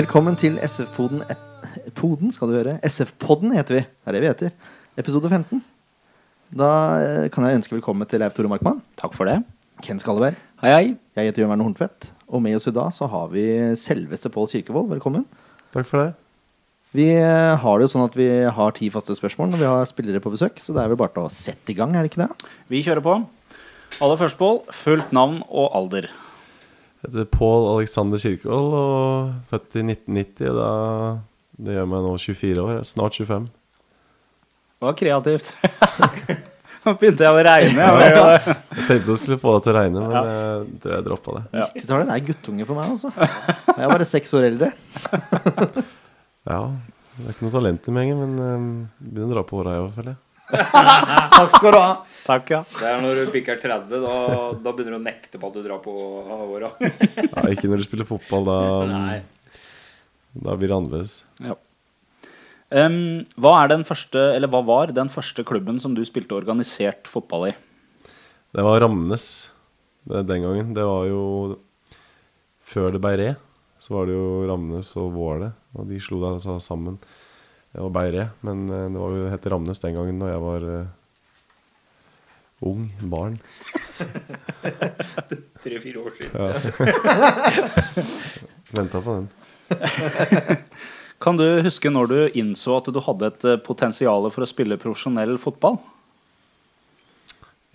Velkommen til SF-poden Poden, skal du høre. SF-podden heter vi. Det er det vi heter. Episode 15. Da eh, kan jeg ønske velkommen til Leif Tore Markmann. Takk for det. Ken Skalleberg. Hei, hei. Jeg heter Jørn Verne Horntvedt. Og med oss i dag så har vi selveste Pål Kirkevold. Velkommen. Takk for det. Vi eh, har det jo sånn at vi har ti faste spørsmål når vi har spillere på besøk, så det er vel bare til å sette i gang, er det ikke det? Vi kjører på. Aller først, Pål. Fullt navn og alder. Heter Pål Alexander Kirkevold og født i 1990. Og da, det gjør meg nå 24 år. Snart 25. Det var kreativt. Nå begynte jeg å regne. Jeg. Jeg tenkte jeg skulle få det til å regne, men Ja. jeg tror jeg droppa det. Ja. 90-tallet det er guttunge for meg, altså. Jeg er bare seks år eldre. Ja, det er ikke noe talent i meg, men um, begynner å dra på åra, jeg òg, føler jeg. Takk skal du ha. Takk, ja. Det er når du bikker 30, da, da begynner du å nekte på at du drar på åra. Ja, ikke når du spiller fotball, da, Nei. da blir det annerledes. Ja. Um, hva, er den første, eller hva var den første klubben som du spilte organisert fotball i? Det var Ramnes den gangen. Det var jo Før det ble re, så var det jo Ramnes og Våle, og de slo da altså sammen. Var Beiré, men eh, det var jo het Ramnes den gangen da jeg var eh, ung, barn. Tre-fire år siden. Ja. Venta på den. Kan du huske når du innså at du hadde et eh, potensial for å spille profesjonell fotball?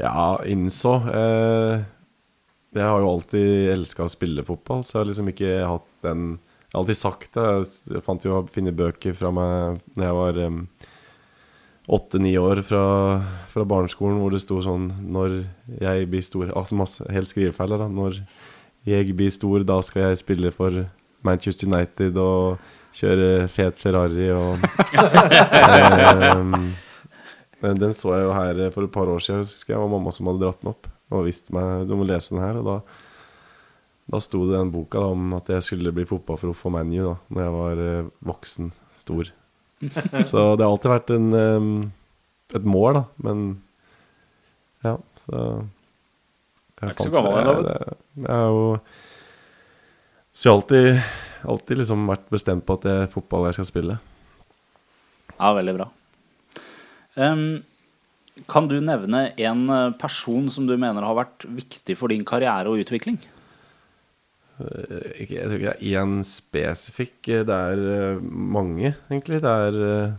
Ja, innså eh, Jeg har jo alltid elska å spille fotball, så jeg har liksom ikke hatt den Jeg har alltid sagt det. Jeg fant jo finne bøker fra meg da jeg var åtte-ni år fra, fra barneskolen hvor det sto sånn Når jeg blir stor Altså masse, helt skrivefeil da. Når jeg blir stor, da skal jeg spille for Manchester United og kjøre fet Ferrari og men Den så jeg jo her for et par år siden. husker jeg, var mamma som hadde dratt den opp og visste meg du må lese den her. Og da, da sto det i den boka da, om at jeg skulle bli fotballproff for ManU da når jeg var eh, voksen, stor. Så det har alltid vært en, em, et mål, da. Men ja, så jeg er ikke så fant- gammel ennå, vet det- Jeg er jo Så jeg har alltid, alltid liksom vært bestemt på at det er fotball jeg skal spille. Ja, veldig bra. Em, kan du nevne en eh, person som du mener har vært viktig for din karriere og utvikling? Eh, jeg tror ikke det er én spesifikk. eh, Det er eh, mange, egentlig. Det er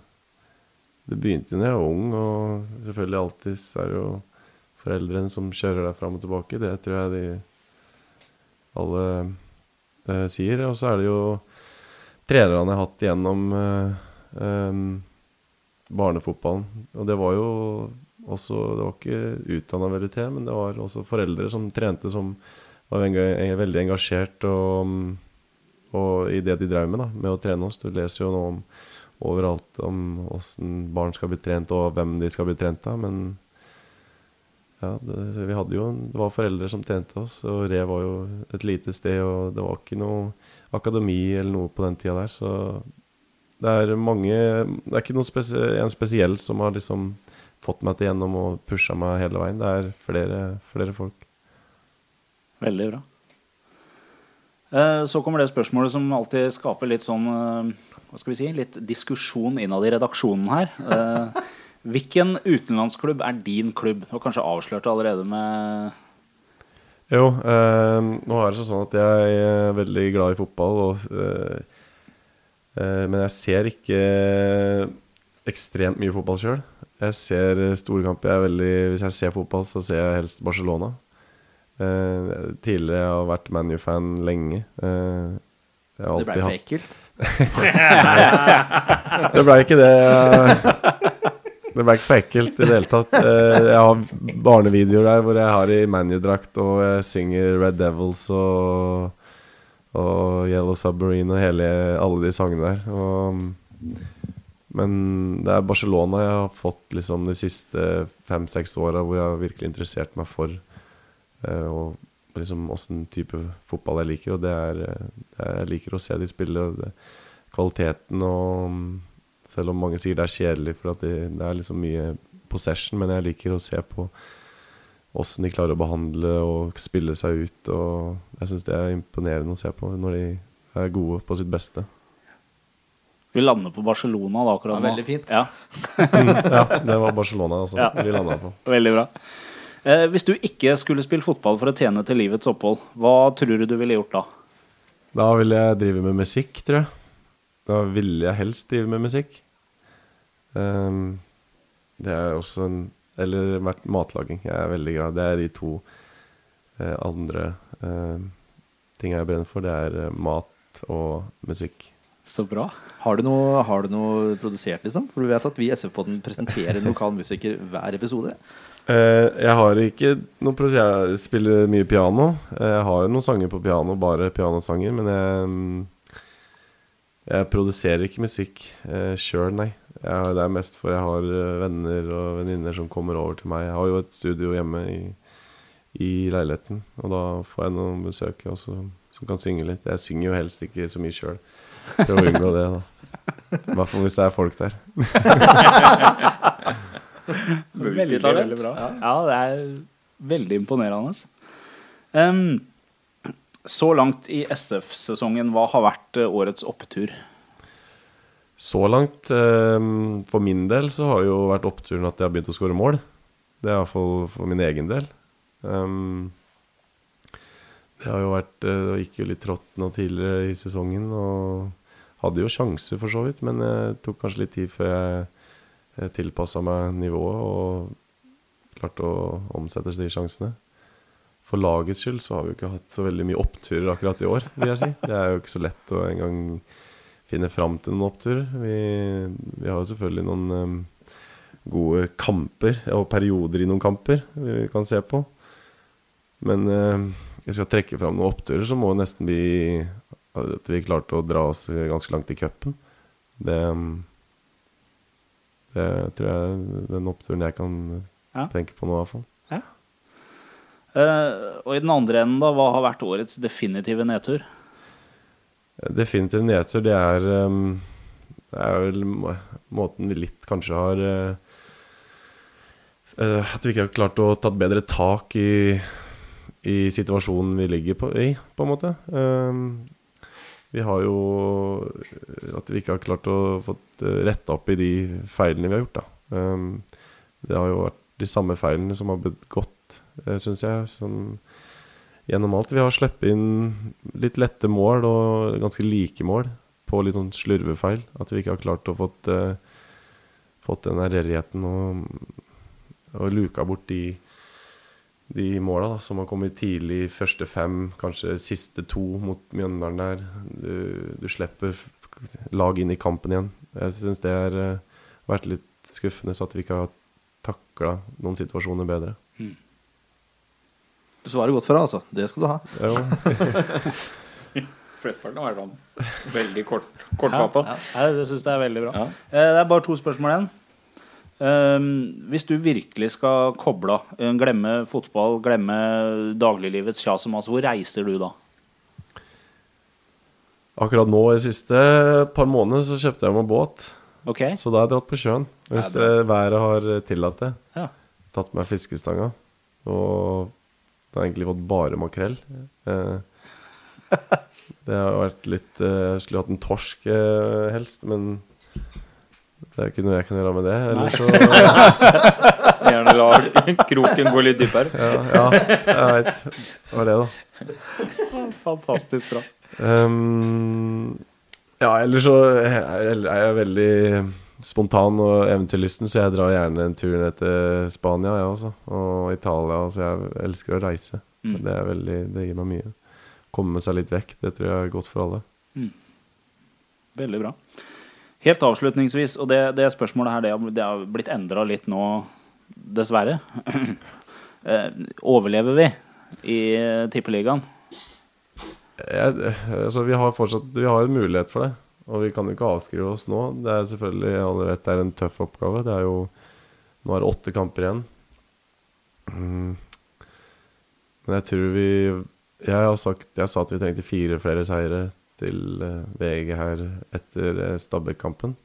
Det begynte jo da jeg var ung, og selvfølgelig alltid så er det jo foreldrene som kjører deg fram og tilbake. Det tror jeg de alle eh, sier. Og så er det jo trenerne jeg har hatt gjennom eh, eh, barnefotballen. Og det var jo også Det var ikke utdanna veldig til, men det var også foreldre som trente som var veldig engasjert og, og i det de drev med, da, med å trene oss. Du leser jo nå om overalt om åssen barn skal bli trent, og hvem de skal bli trent av. Men ja, det, vi hadde jo Det var foreldre som trente oss, og Re var jo et lite sted, og det var ikke noe akademi eller noe på den tida der, så det er mange Det er ikke noe spesi en spesiell som har liksom fått meg til gjennom og pusha meg hele veien. Det er flere, flere folk. Veldig bra. Eh, Så kommer det spørsmålet som alltid skaper litt sånn eh, Hva skal vi si? Litt diskusjon innad i redaksjonen her. Eh, Hvilken utenlandsklubb er din klubb? Du har kanskje avslørt det allerede med Jo, eh, nå er det sånn at jeg er veldig glad i fotball, og, eh, eh, men jeg ser ikke ekstremt mye fotball sjøl. Jeg ser storkamper. er hvis jeg ser fotball, så ser jeg helst Barcelona. Eh, tidligere har jeg vært ManU-fan lenge. Uh, jeg har Det ble for ekkelt. Det blei ikke det. Det ble ikke for ekkelt i det hele tatt. Uh, Jeg har barnevideoer der hvor jeg har i ManU-drakt og jeg synger Red Devils og, og Yellow Submarine og hele, alle de sangene der. Og, men det er Barcelona jeg har fått liksom de siste fem-seks åra hvor jeg har virkelig interessert meg for eh, og liksom åssen type fotball jeg liker. Og det er eh, Jeg liker å se de spille. Det, kvaliteten og mm, Selv om mange sier det er kjedelig, for at det, det er liksom mye possession, men jeg liker å se på åssen de klarer å behandle og spille seg ut. Og jeg syns det er imponerende å se på når de er gode på sitt beste. Vi lander på Barcelona da akkurat Ja, nå. veldig fint. Ja, Ja, det var Barcelona altså, Ja. vi landa på. veldig bra. Eh, hvis du ikke skulle spille fotball for å tjene til livets opphold, hva tror du du ville gjort da? Da ville jeg drive med musikk, tror jeg. Da ville jeg helst drive med musikk. Um, det er også en Eller vært matlaging. Jeg er veldig glad. Det er de to eh, andre eh, tinga jeg brenner for. Det er eh, mat og musikk. Så bra. Har du, noe, har du noe produsert, liksom? For du vet at vi i SF-podden presenterer en lokal musiker hver episode. Eh, jeg har ikke noe prosjekt Jeg spiller mye piano. Eh, Jeg har noen sanger på piano, bare pianosanger, men jeg mm, Jeg produserer ikke musikk uh, sjøl, nei. Jeg, det er mest for jeg har venner og venninner som kommer over til meg. Jeg har jo et studio hjemme i, i leiligheten, og da får jeg noen besøk også, som kan synge litt. Jeg synger jo helst ikke så mye sjøl. Prøver å unngå det, da. I hvert fall hvis det er folk der. Veldig, Multitalent. veldig bra. Ja. det er veldig imponerende. Um, så langt i SF-sesongen, hva har vært eh, årets opptur? Så langt, um, for min del, så har jo vært oppturen at jeg har begynt å skåre mål. Det er iallfall for min egen del. Um, det har jo vært eh, Det gikk jo litt trått nå tidligere i sesongen, og hadde jo sjanser for så vidt, men det tok kanskje litt tid før jeg tilpassa meg nivået og klarte å omsette de sjansene. For lagets skyld så har vi jo ikke hatt så veldig mye oppturer akkurat i år, vil jeg si. Det er jo ikke så lett å engang finne fram til noen oppturer. Vi, vi har jo selvfølgelig noen um, gode kamper, og perioder i noen kamper, vi kan se på. Men eh, jeg skal trekke fram noen oppturer, så må det nesten bli at vi klarte å dra oss ganske langt i cupen. Det, det tror jeg er den oppturen jeg kan Ja. tenke på nå, i hvert fall. Eh, og i den andre enden, da, hva har vært årets definitive nedtur? Definitiv nedtur, det er um, Det er vel må- måten vi litt kanskje har eh, eh, At vi ikke har klart å tatt bedre tak i, i situasjonen vi ligger på, i, på en måte. Um, vi har jo At vi ikke har klart å få eh, retta opp i de feilene vi har gjort, da. Um, det har jo vært de samme feilene som har begått, uh, syns jeg. Sånn, gjennom alt. Vi har sluppet inn litt lette mål og ganske like mål på litt sånn slurvefeil. At vi ikke har klart å fått, uh, fått den ærgjerrigheten og, og luka bort de, de måla da, som har kommet tidlig første fem, kanskje siste to mot Mjøndalen der. Du, du slipper lag inn i kampen igjen. Jeg syns det har eh, vært litt skuffende, så at vi ikke har takla noen situasjoner bedre. Du svarer godt for deg, altså. Det skal du ha. Ja, Flesteparten har vært sånn veldig kort, kortfatta. Ja, ja. Jeg syns det er veldig bra. Ja. Eh, Det er bare to spørsmål igjen. Um, hvis du virkelig skal koble av, eh, glemme fotball, glemme dagliglivets kjas og mas, hvor reiser du da? Akkurat nå i siste par måneder så kjøpte jeg meg båt. Okay. Så da har jeg dratt på sjøen. Hvis Det eh, været har tillatt det. Ja. Tatt med fiskestanga. Og da har egentlig fått bare makrell. Eh, det har vært litt eh, Jeg skulle hatt en torsk eh, helst, men det er ikke noe jeg kan gjøre med det. Eller så Gjerne la kroken gå litt dypere. Ja, ja jeg veit. Det var det, da. Fantastisk bra. Um, ja, ellers så er jeg veldig spontan og eventyrlysten, så jeg drar gjerne en tur ned til Spania jeg også, og Italia. Så jeg elsker å reise. Mm. Det, veldig, det gir meg mye. Komme seg litt vekk. Det tror jeg er godt for alle. Veldig bra. Helt avslutningsvis, og det, det spørsmålet her det har, det har blitt endra litt nå, dessverre. Eh, Overlever vi i eh, Tippeligaen? Jeg, altså, vi har fortsatt Vi har en mulighet for det. Og vi kan jo ikke avskrive oss nå. Det er selvfølgelig, alle vet det er en tøff oppgave. Det er jo Nå er det åtte kamper igjen. Mm. Men jeg tror vi Jeg har sagt Jeg sa at vi trengte fire flere seire til eh, VG her etter eh, Stabæk-kampen.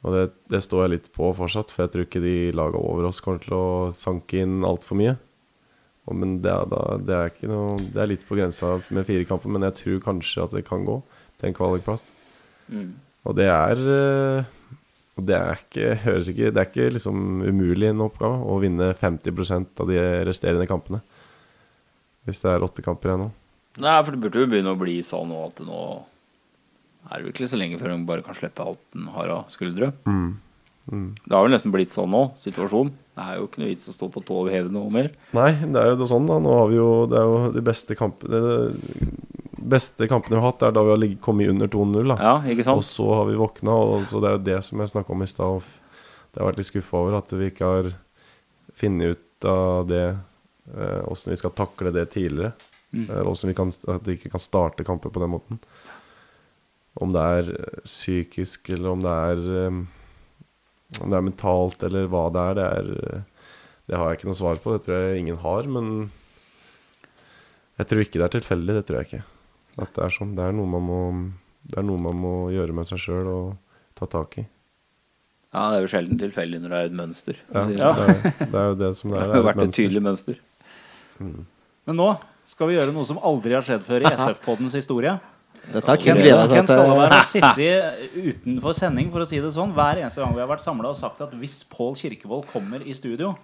Og det, det står jeg litt på fortsatt, for jeg tror ikke de laga over oss kommer til å sanke inn altfor mye. Og, men det er, da, det er noe Det er litt på grensa med fire kamper, men jeg tror kanskje at det kan gå til en kvalikplass. Mm. Og det er eh, Og det er ikke, høres ikke Det er ikke liksom umulig en oppgave å vinne 50% av de resterende kampene. Hvis det er åtte kamper igjen nå. Nei, for det burde jo begynne å bli sånn at nå er det ikke så lenge før hun bare kan slippe alt den har av skuldre. Det har vel nesten blitt sånn nå, situasjonen. Det er jo ikke noe vits å stå på tå og heve noe mer. Nei, det er jo sånn, da. Nå har vi jo Det er jo de beste kampene beste kampene vi har hatt, er da vi har kommet under 2-0. da Ja, ikke Og så har vi våkna, og så det er jo det som jeg snakka om i stad. Det har vært litt skuffa over at vi ikke har funnet ut av det Åssen vi skal takle det tidligere. Eller åssen vi kan, at vi ikke kan starte kamper på den måten. Om det er eh, psykisk, eller om det er eh, Om det er mentalt, eller hva det er. Det, er, eh, det har jeg ikke noe svar på. Det tror jeg ingen har. Men jeg tror ikke det er tilfeldig. Det tror jeg ikke. At det er sånn. Det er noe man må, det er noe man må gjøre med seg sjøl og ta tak i. Ja, det er jo sjelden tilfeldig når det er et mønster. Ja, Det er, det er jo det som det er. har det er vært et et tydelig mønster. Men nå skal vi gjøre noe som aldri har skjedd før i SF-poddens historie. Dette har Ken, Ken gleda seg til. Har sittet utenfor sending for å si det sånn hver eneste gang vi har vært samla og sagt at hvis Pål Kirkevold kommer i studio,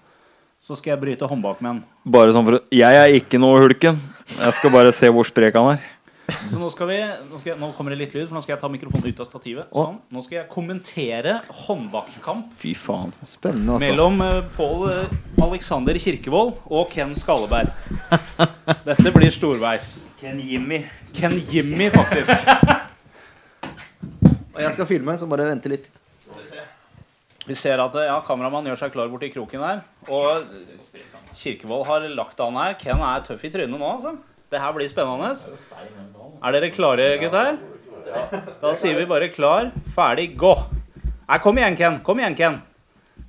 så skal jeg bryte håndbakmenn. Bare sånn for å Jeg er ikke noe hulken. Jeg skal bare se hvor sprek han er. Så nå skal vi nå, skal jeg, nå kommer det litt lyd, for nå skal jeg ta mikrofonen ut av stativet. Sånn. Nå skal jeg kommentere håndbakkamp Fy faen. Spennende, altså. mellom uh, Pål eh, Alexander Kirkevold og Ken Skalleberg. Dette blir storveis. Ken Jimmy. Ken Jimmy, faktisk. Og jeg skal filme, så bare vente litt. Vi ser at ja, kameramannen gjør seg klar borti kroken her. Og Kirkevold har lagt an her. Ken er tøff i trynet nå, altså. Det her blir spennende. Er dere klare, gutter? Da sier vi bare klar, ferdig, gå. Nei, kom igjen, Ken. Kom igjen, Ken.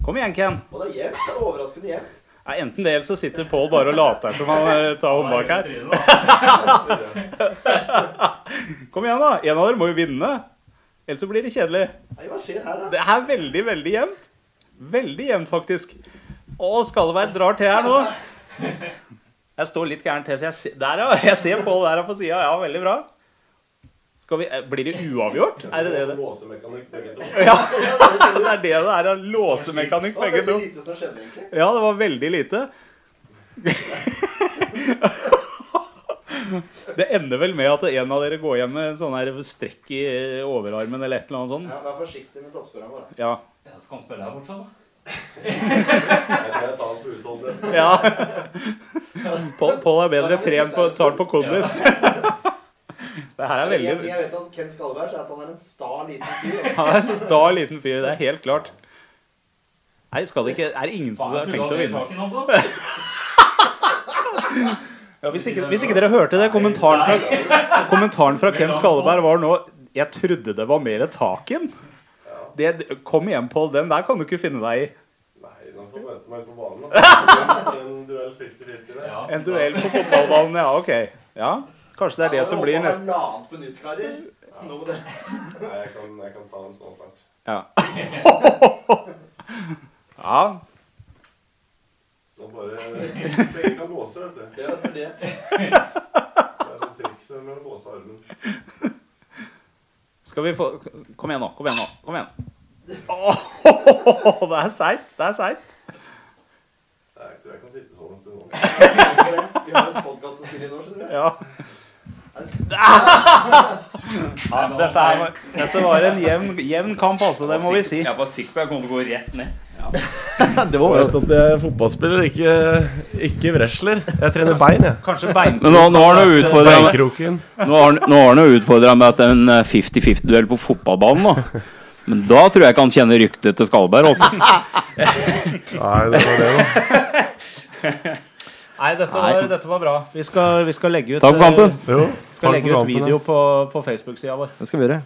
Kom igjen, Ken. Og det er jevnt. Det er overraskende jevnt. Nei, enten det, eller så sitter Pål bare og later som han eh, tar håndbak her. Kom igjen, da. En av dere må jo vinne. Ellers så blir det kjedelig. Nei, hva skjer her, da? Det er veldig, veldig jevnt. Veldig jevnt, faktisk. Å, Skalleberg drar til her nå. Jeg står litt gærent til, så jeg ser, der, ja. Jeg ser Pål der på sida. Ja, veldig bra. Skal vi, eh, blir det uavgjort? Er det det det Låsemekanikk begge to. Ja, det er det det er. ja. Låsemekanikk, begge to. lite som skjedde, egentlig. Ja, det var veldig lite. Det ender vel med at en av dere går hjem med en sånn her strekk i overarmen eller et eller annet sånt. Ja, Vær forsiktig med toppskåreren vår. Ja. Skal han spille her borte, da? Ja. Pål er bedre trent på, tar på kondis. Det her er Jeg, jeg vet at Ken Skalberg er at han er en sta liten fyr. Han er en sta liten fyr, det er helt klart. Nei, skal det ikke Er det ingen som har tenkt å vinne? Ja, hvis, ikke, hvis ikke dere hørte det, kommentaren fra, kommentaren fra Ken Skalberg var nå Jeg trodde det var mer tak i den. Det- Kom igjen, Pål. Den der kan du ikke finne deg i. Nei, den får vente meg på banen. da. En duell 50-50 der. En duell på fotballbanen, ja, ok. Ja, Kanskje det er det som blir neste Halvannet minutt, karer. Nå må det Nei, jeg kan, jeg kan ta en snart. Ja. ja. Så bare Begge kan låse, vet du. Det er det. Det er sånn triks med å låse armen. Skal vi få Kom igjen nå. Kom igjen nå. Kom igjen. Åh, det er seigt. Det er seigt. Jeg tror jeg kan sitte sånn en stund nå. Vi har en podkast som spiller i nå, skjønner du. Ja. ja dette, er, dette var en jevn, jevn kamp, altså. Det må vi si. Jeg var sikker på at jeg kom til å gå rett ned. Det var Vet at jeg er fotballspiller, ikke, ikke wrestler. Jeg trener bein, jeg. Kanskje bein... Men nå, nå har han jo utfordra meg Beinkroken. Nå har han- nå har han jo utfordra meg til en eh, 50-50-duell på fotballbanen. da Men da tror jeg ikke han kjenner ryktet til Skalberg. Altså. Nei, det var det, da. Nei, dette var, dette var bra. Vi skal, vi skal legge ut Takk for kampen. Jo, eh, Skal legge ut video på, på Facebook-sida vår. Det skal vi gjøre.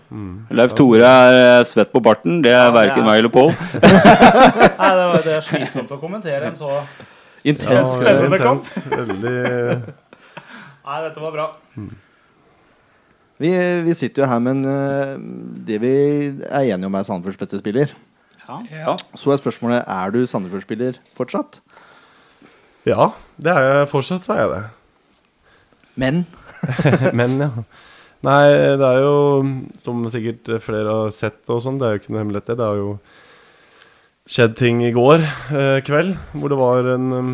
Leif Tore er eh, svett på barten. Det er ja, verken er- meg eller Pål. Nei, det, var, det er slitsomt å kommentere en så Intens. veldig spennende kamp. Veldig Nei, dette var bra. Vi, vi sitter jo her, men en det vi er enige om, er Sandefjords beste spiller. Ja. Så er spørsmålet er du Sandefjord-spiller fortsatt. Ja, det er jeg fortsatt, så er jeg det. Men Men, ja. Nei, det er jo, som sikkert flere har sett og sånn, det er jo ikke noe hemmelighet det. Det har jo skjedd ting i går eh, kveld, hvor det var en, um,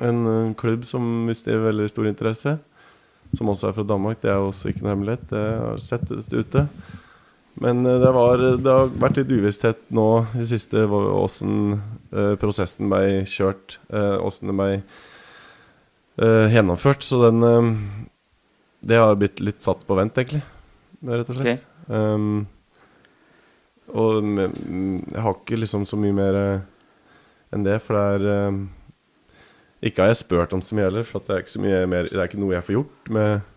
en eh, klubb som viste veldig stor interesse. Som også er fra Danmark. Det er også ikke noe hemmelighet. Det har sett ute. Men eh, det, var, det har vært litt uvisshet nå i siste hvordan eh, prosessen ble kjørt. eh, Åssen det ble eh, gjennomført. Så den eh, Det har blitt litt satt på vent, egentlig. Rett og slett. Um, og jeg har ikke liksom så mye mer eh, enn det, for det er um, Ikke har jeg spurt om så mye heller, for det er ikke så mye mer Det er ikke noe jeg får gjort med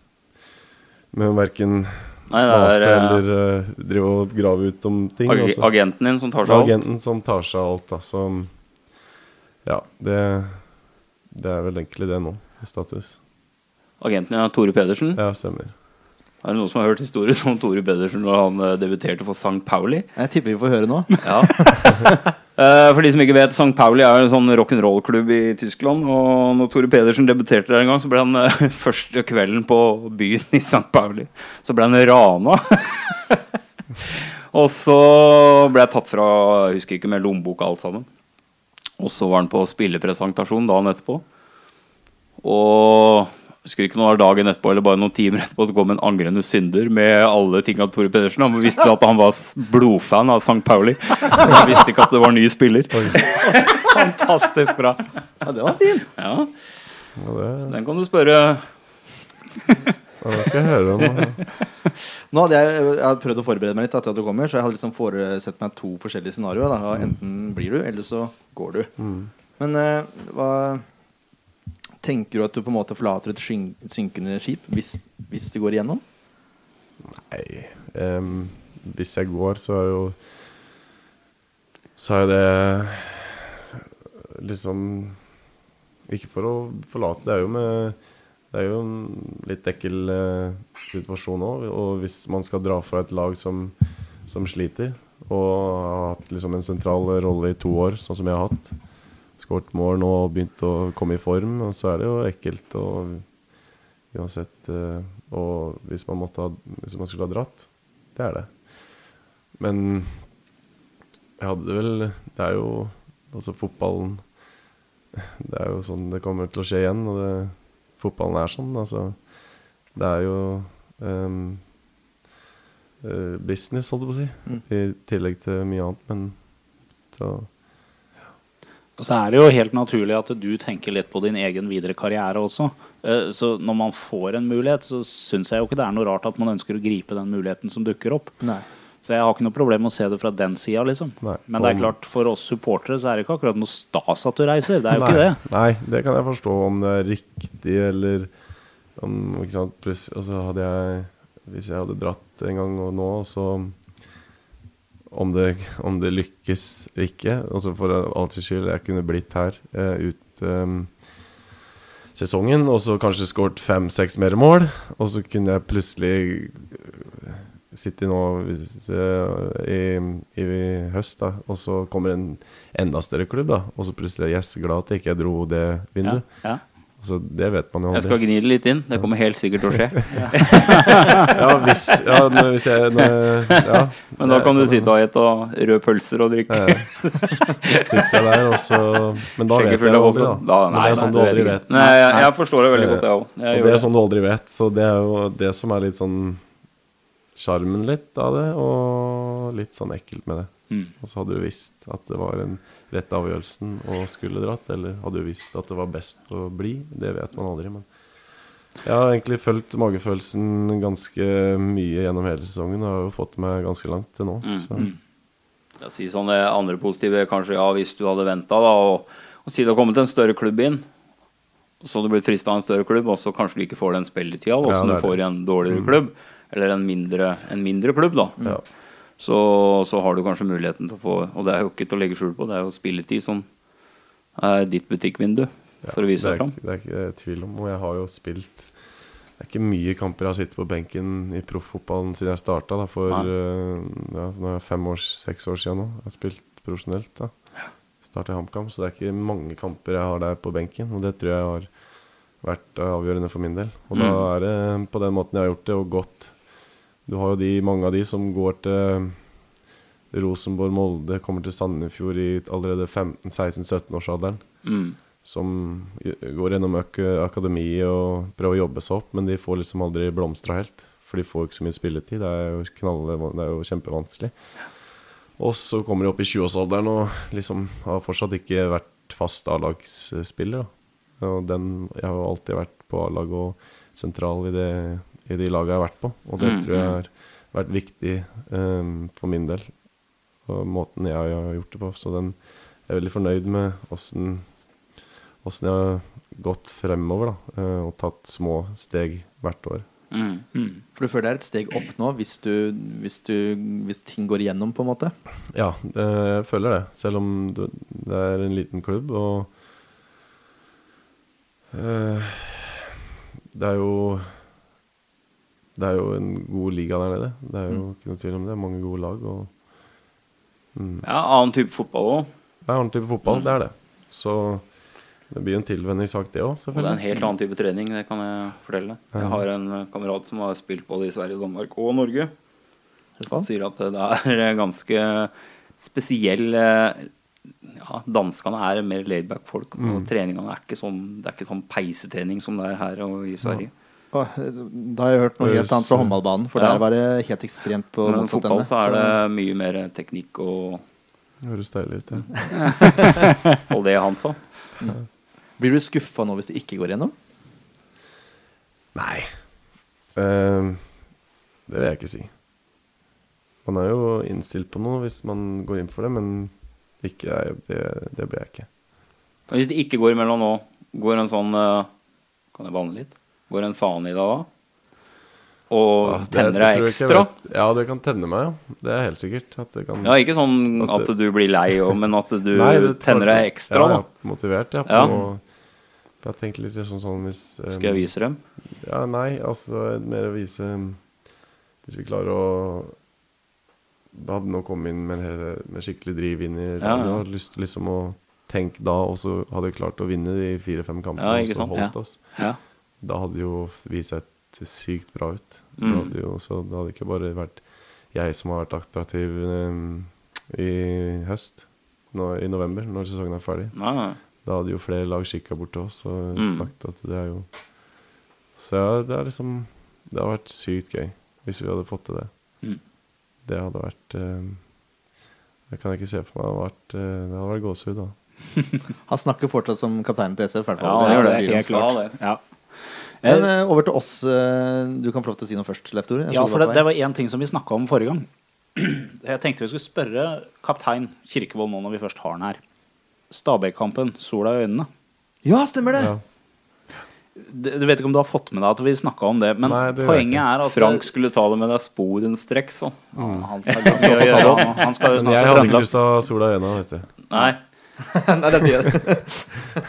Med verken mase er eh, eller uh, drive og grave ut om ting. ag også. agenten din som tar seg av alt? agenten som tar seg av alt, da. Så ja, det, det er vel egentlig det nå, i status. Agenten er Tore Pedersen. Ja, stemmer. Er det noen som har hørt historien om Tore Pedersen da han eh, debuterte for St. Pauli? jeg tipper vi får høre nå. Ja. Eh, for de som ikke vet, St. Pauli er en sånn rock'n'roll-klubb i Tyskland. Og når Tore Pedersen debuterte der en gang, så ble han eh, første kvelden på byen i St. Pauli. Så ble han rana. og så ble jeg tatt fra Jeg husker ikke med lommeboka alt sammen. Og så var han på spillepresentasjon dagen etterpå. Og jeg husker ikke noe av dagen etterpå eller bare noen timer etterpå så kom en angrende synder med alle tinga Tore Pedersen. Han visste at han var blodfan av St. Pauli. Men han visste ikke at det var ny spiller. Fantastisk bra. Ja, det var fint. Ja, så den kan du spørre ja, det skal jeg høre om. Nå hadde jeg, jeg hadde prøvd å forberede meg litt til at du kommer, så jeg hadde liksom foresett meg to forskjellige scenarioer. da. Enten blir du, eller så går du. Men eh, hva Tenker du at du på en måte forlater et synkende skip hvis, hvis det går igjennom? Nei um, Hvis jeg går, så er jo Så er det liksom Ikke for å forlate, det er jo med Det er jo en litt ekkel eh, situasjon òg. Og hvis man skal dra fra et lag som, som sliter, og har hatt liksom en sentral rolle i to år, sånn som jeg har hatt Skåret mål nå og begynt å komme i form, og så er det jo ekkelt. og Uansett eh, Og hvis man, måtte ha, hvis man skulle ha dratt, det er det. Men jeg hadde vel Det er jo Altså, fotballen Det er jo sånn det kommer til å skje igjen. Og det, fotballen er sånn. Altså, det er jo um, eh, business, holdt jeg på å si. Mm. I tillegg til mye annet. Men så Og så er det jo helt naturlig at du tenker litt på din egen videre karriere også. Eh, Så når man får en mulighet, så syns jeg jo ikke det er noe rart at man ønsker å gripe den muligheten som dukker opp. Nei. Så jeg har ikke noe problem med å se det fra den sida, liksom. Nei. Men det er klart, for oss supportere så er det ikke akkurat noe stas at du reiser. Det er jo ikke det. Nei, det kan jeg forstå om det er riktig, eller om ikke sant, pluss, altså hadde jeg Hvis jeg hadde dratt en gang og nå, så om det, om det lykkes eller ikke altså For sin skyld, jeg kunne blitt her eh, ut eh, sesongen, og så kanskje skåret fem-seks mer mål, og så kunne jeg plutselig sitte nå eh, i, i høst, da, og så kommer en enda større klubb, da, og så plutselig er jeg yes, glad at jeg ikke dro det vinduet. ja. Altså, det vet man jo aldri. Jeg skal gni det litt inn. Det kommer helt sikkert til å skje. Ja, hvis, ja, hvis jeg nå, ja, Men da det- kan du sitte og spise røde pølser og drikke. Ja. Sitter jeg der, og så Men da vet jeg det aldri, da. Da- nei, det er nei, sånn du aldri vet. Nei, jeg, jeg forstår det veldig godt, jeg òg. Det er sånn du aldri vet, så det er jo det som er litt sånn sjarmen litt av det, og litt sånn ekkelt med det. Mm. Og så hadde du visst at det var en rett avgjørelsen og skulle dratt, eller hadde du visst at det var best å bli. Det vet man aldri, men jeg har egentlig fulgt magefølelsen ganske mye gjennom hele sesongen og har jo fått meg ganske langt til nå. Mm. Så. Jeg sier sånn det andre positive kanskje ja, hvis du hadde venta og, og si det har kommet en større klubb inn, og så hadde du blitt frista av en større klubb, og så kanskje du ikke får den spilletida da, Ja, som det du får i en dårligere Mm. Eller en mindre, en mindre klubb, da. Ja. Så, så har du kanskje muligheten til å få Og det er jo ikke til å legge skjul på, det er jo spilletid som er ditt butikkvindu for å vise det deg fram. det er ikke tvil om. Og jeg har jo spilt Det er ikke mye kamper jeg har sittet på benken i profffotballen siden jeg starta. For eh, ja, nå er fem år, seks år siden nå. Jeg har spilt profesjonelt. da starta i HamKam, så det er ikke mange kamper jeg har der på benken. Og det tror jeg har vært avgjørende for min del. Og da er det på den måten jeg har gjort det, og gått Du har jo de, mange av de som går til Rosenborg, Molde, kommer til Sandefjord i allerede 15-16-17-årsalderen. Mm. Som går gjennom ak akademiet og prøver å jobbe seg opp, men de får liksom aldri blomstra helt. For de får ikke så mye spilletid. Det er jo, knalle, det er jo kjempevanskelig. Og så kommer de opp i 20-årsalderen og liksom har fortsatt ikke vært fast A-lagsspiller. Og den, jeg har jo alltid vært på A-lag og sentral i, det, i de lagene jeg har vært på. Og det Mm, tror jeg har vært viktig um, for min del. Og måten jeg har gjort det på. Så den, jeg er veldig fornøyd med åssen jeg har gått fremover da, eh, og tatt små steg hvert år. Mm. Mm. For du føler det er et steg opp nå hvis, du, hvis, du, hvis ting går igjennom, på en måte? Ja, det, jeg føler det. Selv om det, det er en liten klubb, og eh, Det er jo Det er jo en god liga der nede. Det er jo ikke noe tvil om det. Mange gode lag. Og mm, Ja, annen type fotball òg. det er annen type fotball, det er det. Så det blir en tilvenningssak, det òg, Og det er en helt annen type trening, det kan jeg fortelle. Jeg har en kamerat som har spilt både i Sverige, Danmark og Norge. Han sier at det er ganske spesiell eh, Ja, danskene er mer laidback folk, og treningene er ikke sånn Det er ikke sånn peisetrening som det er her og i Sverige. Åh, Da har jeg hørt noe helt annet fra håndballbanen, for Ja. der var det helt ekstremt på Men motsatt fotball ende. så er det mye mer teknikk og høres deilig ut. Ja. og det han sa. Blir du skuffa nå hvis det ikke går gjennom? Nei. Uh, det vil jeg ikke si. Man er jo innstilt på noe hvis man går inn for det, men ikke, det, det blir jeg ikke. Hvis det ikke går imellom nå, går en sånn uh, Kan jeg banne litt? Går en faen i deg da? Og Ja, det- tenner deg ekstra? Ja, det kan tenne meg, ja. Det er helt sikkert. Kan Ja, ikke sånn At at du blir lei, òg, men at du Nei, tenner deg ekstra, ja, da. Ja, motivert, ja. På. Jeg tenker litt sånn sånn hvis um, Skal jeg vise dem? Ja, nei, altså mer å vise Hvis vi klarer å Da hadde nå kommet inn med, med skikkelig driv inn i Ja, ja. Jeg hadde lyst liksom å tenke da, og så hadde vi klart å vinne de fire-fem kampene. Ja, og så holdt oss. Ja. Da hadde jo vi sett sykt bra ut. Mm. Det hadde jo, så det hadde ikke bare vært jeg som har vært attraktiv um, i høst, nå, i november, når sesongen er ferdig. Nei, nei. Da hadde jo flere lag kikka bort til oss og Mm. sagt at det er jo Så ja, det er liksom Det har vært sykt gøy hvis vi hadde fått til det. Mm. Det hadde vært um, Det kan jeg ikke se for meg. Det hadde vært, det hadde vært gåsehud, da. Han snakker fortsatt som kapteinen til SF. i hvert Ja, fall. han gjør er det. tvil om. Helt klart. Ja, det. Ja. Men eh, over til oss. eh, du kan få lov til å si noe først, Leif Tore. Ja, for det, det var én ting som vi snakka om forrige gang. Jeg tenkte vi skulle spørre kaptein Kirkevold nå når vi først har han her. Stabæk-kampen, sola i øynene. Ja, stemmer det! Ja. Du vet ikke om du har fått med deg at vi snakka om det, men Nei, det poenget er at Frank skulle ta det med deg sporenstreks, Mm. Han, skal han, jo snakke snart jeg hadde ikke lyst til å ha sola i øynene, vet du. Nei. Nei, det blir det.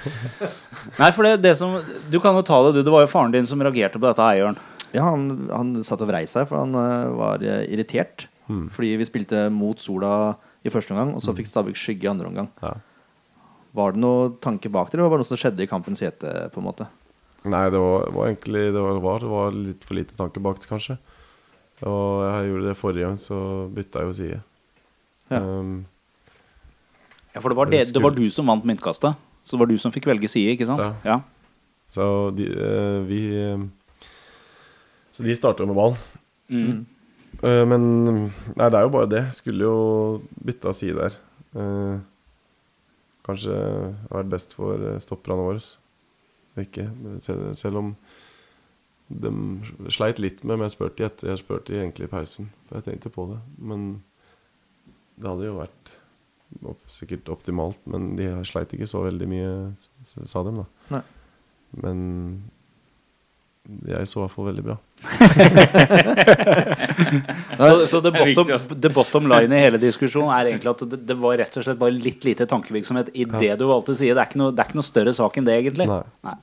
Nei, for det, det som Du kan jo ta det, du. Det var jo faren din som reagerte på dette, Eieren. Ja, han, han satt og vrei seg, for han uh, var eh, irritert. Mm. Fordi vi spilte mot sola i første omgang, og så fikk Stabæk skygge i andre omgang. Ja. Var det noe tanke bak det, eller var det noe som skjedde i kampens hete? på en måte? Nei, det var, var egentlig det var, var, det var litt for lite tanke bak det, kanskje. Og jeg gjorde det forrige gang, så bytta jeg jo side. Ja. Um, Ja, for det var, det, det var du som vant myntkastet. Så det var du som fikk velge side, ikke sant? Ja. Ja. så de, uh, vi Så de starta med ball. Mm. Uh, men Nei, det er jo bare det. Skulle jo bytta side der. Uh, kanskje vært best for stopperne våre. Ikke. Selv, selv om de sleit litt med Men jeg spurte de etter. Jeg spurte de egentlig i pausen. For jeg tenkte på det. Men det hadde jo vært sikkert optimalt. Men de sleit ikke så veldig mye, sa dem, da. Nei. Men jeg så i hvert fall veldig bra. Så, så det, bottom, det bottom line i hele diskusjonen er egentlig at det, det var rett og slett bare litt lite tankevirksomhet i det du valgte side. Det er ikke noe, det er ikke noe større sak enn det, egentlig. Nei. Nei.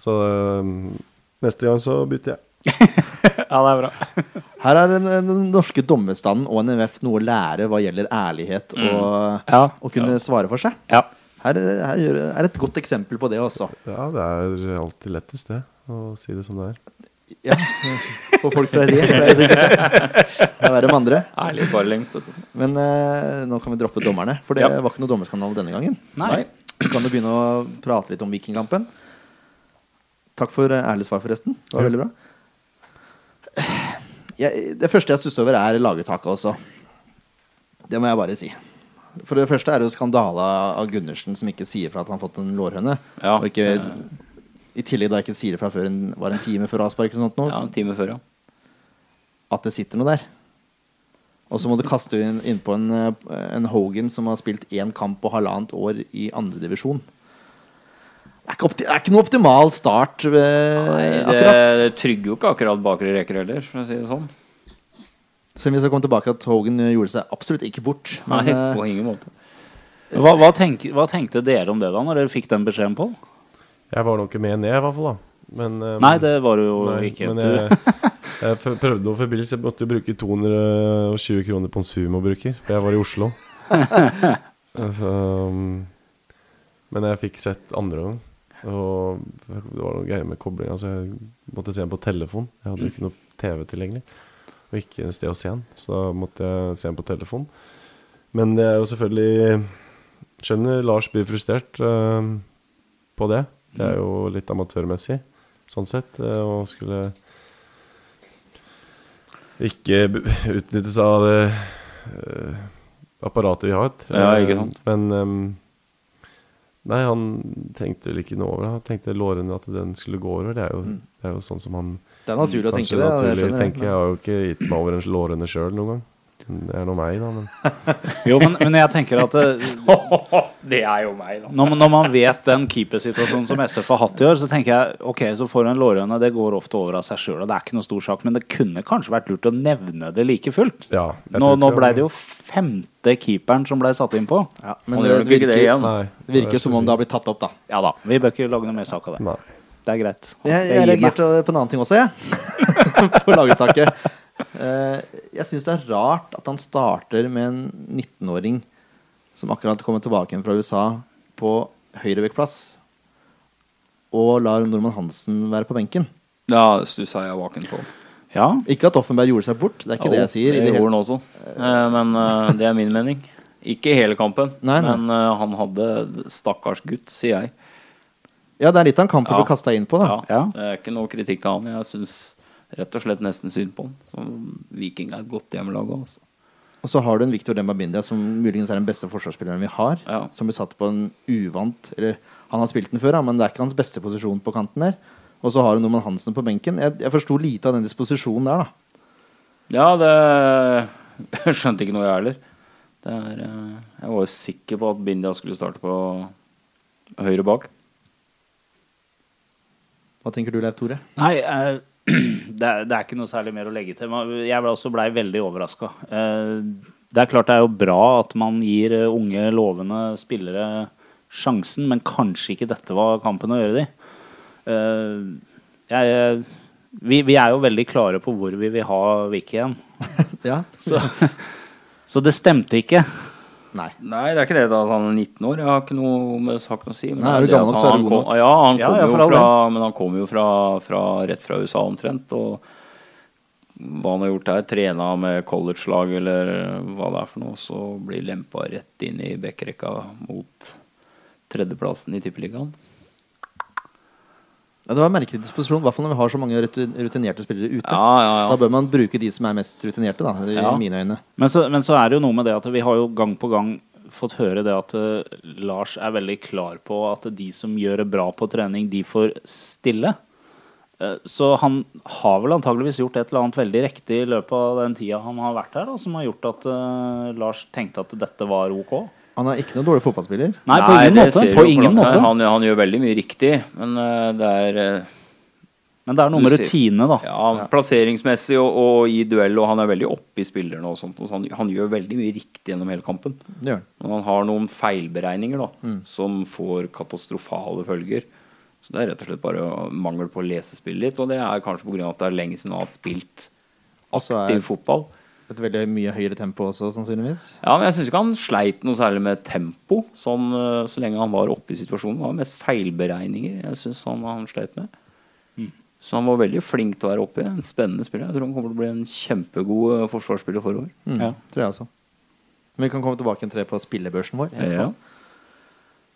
Så um, neste gang så bytter jeg. Ja, det er bra. Her er den, den norske dommerstanden og NMF noe å lære hva gjelder ærlighet og Ja. å kunne svare for seg. Ja. Her, her gjør- er et godt eksempel på det også. Ja, det er alltid lettest, det. Å si det som det er. Ja. For folk fra Re, så er det sikkert det. Det er verre med andre. Ærlig bare lengst. Men eh, nå kan vi droppe dommerne, for det Ja. var ikke noe dommerskandale denne gangen. Nei. Så kan du begynne å prate litt om Vikingkampen. Takk for eh, ærlig svar, forresten. Det var veldig bra. Jeg, det første jeg stusser over, er lagetaket også. Det må jeg bare si. For det første er det jo skandale av Gundersen som ikke sier fra at han har fått en lårhøne. Ja. Og ikke, i tillegg da ikke sier fra før en, var en time før avspark eller noe sånt. nå, Ja, en time før, ja. At det sitter noe der. Og så må du kaste inn, innpå en, eh, en Hogan som har spilt én kamp på halvannet år i andredivisjon. Det, er ikke opti- det er ikke noe optimal start. eh, Nei, det, akkurat. det trygger jo ikke akkurat bakre reker heller, for å si det sånn. Selv om vi skal komme tilbake at Hogan eh, gjorde seg absolutt ikke bort. Men, Nei, eh, på ingen måte. Hva, hva, tenk, hva tenkte dere om det da, når dere fikk den beskjeden på? Jeg var nok ikke med ned, i hvert fall. da men, um, Nei, det var du jo nei, ikke. Men jeg, jeg prøvde å forbilde, så jeg måtte jo bruke 220 kroner på en Sumo-bruker, for jeg var i Oslo. altså, um, men jeg fikk sett andre gang. Og det var noe greier med koblinga, så jeg måtte se den på telefon. Jeg hadde jo ikke noe TV tilgjengelig, og ikke et sted å se den. Så da måtte jeg se den på telefon. Men det er jo selvfølgelig Skjønner Lars blir frustrert uh, på det. Det er jo litt amatørmessig, sånn sett. eh, Og skulle ikke utnyttes av det uh, apparatet vi har. Ja, ikke sant. Men ehm, Nei, han tenkte vel ikke noe over det. Han tenkte lårene at den skulle gå over. Det er jo, det er jo sånn som han det er naturlig å tenke det. Ja, det jeg. Jeg har jo ikke gitt meg over en lårene sjøl noen gang. Det er nå meg, da. Men Jo, men, men jeg tenker at det, Det er jo meg, da. når, når man vet den keepersituasjonen som SF har hatt i år, så tenker jeg ok, så får du en lårhøne. Det går ofte over av seg sjøl, og det er ikke noe stor sak. Men det kunne kanskje vært lurt å nevne det like fullt. ja. Nå, nå ikke ble det jo femte keeperen som ble satt inn på. Ja, men det virker, det igjen. Nei. det virker som om det har blitt tatt opp, da. Ja da, vi bør ikke lage noe mer sak av det. Nei. Det er greit. Jeg, jeg reagerte på en annen ting også, jeg. på laguttaket. Eh, jeg syns det er rart at han starter med en 19-åring som akkurat kommer tilbake fra USA, på høyrevekkplass, og lar Norman Hansen være på benken. Ja, stussa jeg vaken på. Ja, Ikke at Offenberg gjorde seg bort, det er ikke det jeg sier. i Det gjorde han også. Eh, Men eh, det er min mening. Ikke hele kampen, Nei, nei. men han hadde Stakkars gutt, sier jeg. Ja, det er litt av en kamp å Ja. bli kasta inn på, da. Ja, Ja. Det er ikke noe kritikk til han. Jeg syns rett og slett nesten synd på han. Som Viking er et godt hjemmelag òg. Altså. Og så har du en Victor Dembabindia som muligens er den beste forsvarsspilleren vi har. Ja. Som blir satt på en uvant Eller han har spilt den før, men det er ikke hans beste posisjon på kanten der. Og så har du Norman Hansen på benken. Jeg, jeg forsto lite av den disposisjonen der, da. Ja, det Jeg skjønte ikke noe, jeg heller. Det er, eh, jeg var jo sikker på at Bindia skulle starte på høyre bak. Hva tenker du, Leif Tore? Nei, eh, det, er, det er ikke noe særlig mer å legge til. Jeg ble også blei veldig overraska. Det er klart det er jo bra at man gir eh, unge, lovende spillere sjansen, men kanskje ikke dette var kampen å gjøre det i. Eh, vi, vi er jo veldig klare på hvor vi vil ha Vicky igjen. Ja. Så, så det stemte ikke. Nei. Nei, det er ikke det da at han er 19 år. Jeg har ikke noe med saken å si. Men Nei, er du gammel nok, så er du god nok. Ja, han Ja, kom ja, jo fra, men han kom jo fra, fra, rett fra USA omtrent. Og hva han har gjort der, trena med college-lag eller hva det er for noe, så blir lempa rett inn i backrekka mot tredjeplassen i Tippeligaen. Ja, det var en merkelig disposisjon, i hvert fall når vi har så mange rutinerte spillere ute. Ja, ja, Da bør man bruke de som er mest rutinerte, da, i Ja. mine øyne. Men så, men så er det jo noe med det at vi har jo gang på gang fått høre det at uh, Lars er veldig klar på at de som gjør det bra på trening, de får stille. Uh, så han har vel antageligvis gjort et eller annet veldig riktig i løpet av den tida han har vært her, da, som har gjort at uh, Lars tenkte at dette var ok. Han er ikke noen dårlig fotballspiller. Nei, på ingen måte. På ingen måte. Han, han gjør veldig mye riktig, men uh, det er uh, Men det er noe med rutine, da. Ja, plasseringsmessig og, og i duell, og han er veldig oppe i spillerne og sånt. Og så han, han gjør veldig mye riktig gjennom hele kampen. Men han har noen feilberegninger da, som får katastrofale følger. Så det er rett og slett bare mangel på å lese spillet litt, og det er kanskje pga. at det er lenge siden han har spilt aktiv er fotball. Et veldig mye høyere tempo også, sannsynligvis. Ja, men jeg syns ikke han sleit noe særlig med tempo, sånn, eh, så lenge han var oppe i situasjonen. Det var mest feilberegninger jeg syns han, han sleit med. Så han var veldig flink til å være oppe. i. En spennende spiller. Jeg tror han kommer til å bli en kjempegod eh, forsvarsspiller forover. Mm, Ja. Tror jeg også. Men vi kan komme tilbake en tre på spillebørsen vår. etterpå. Ja.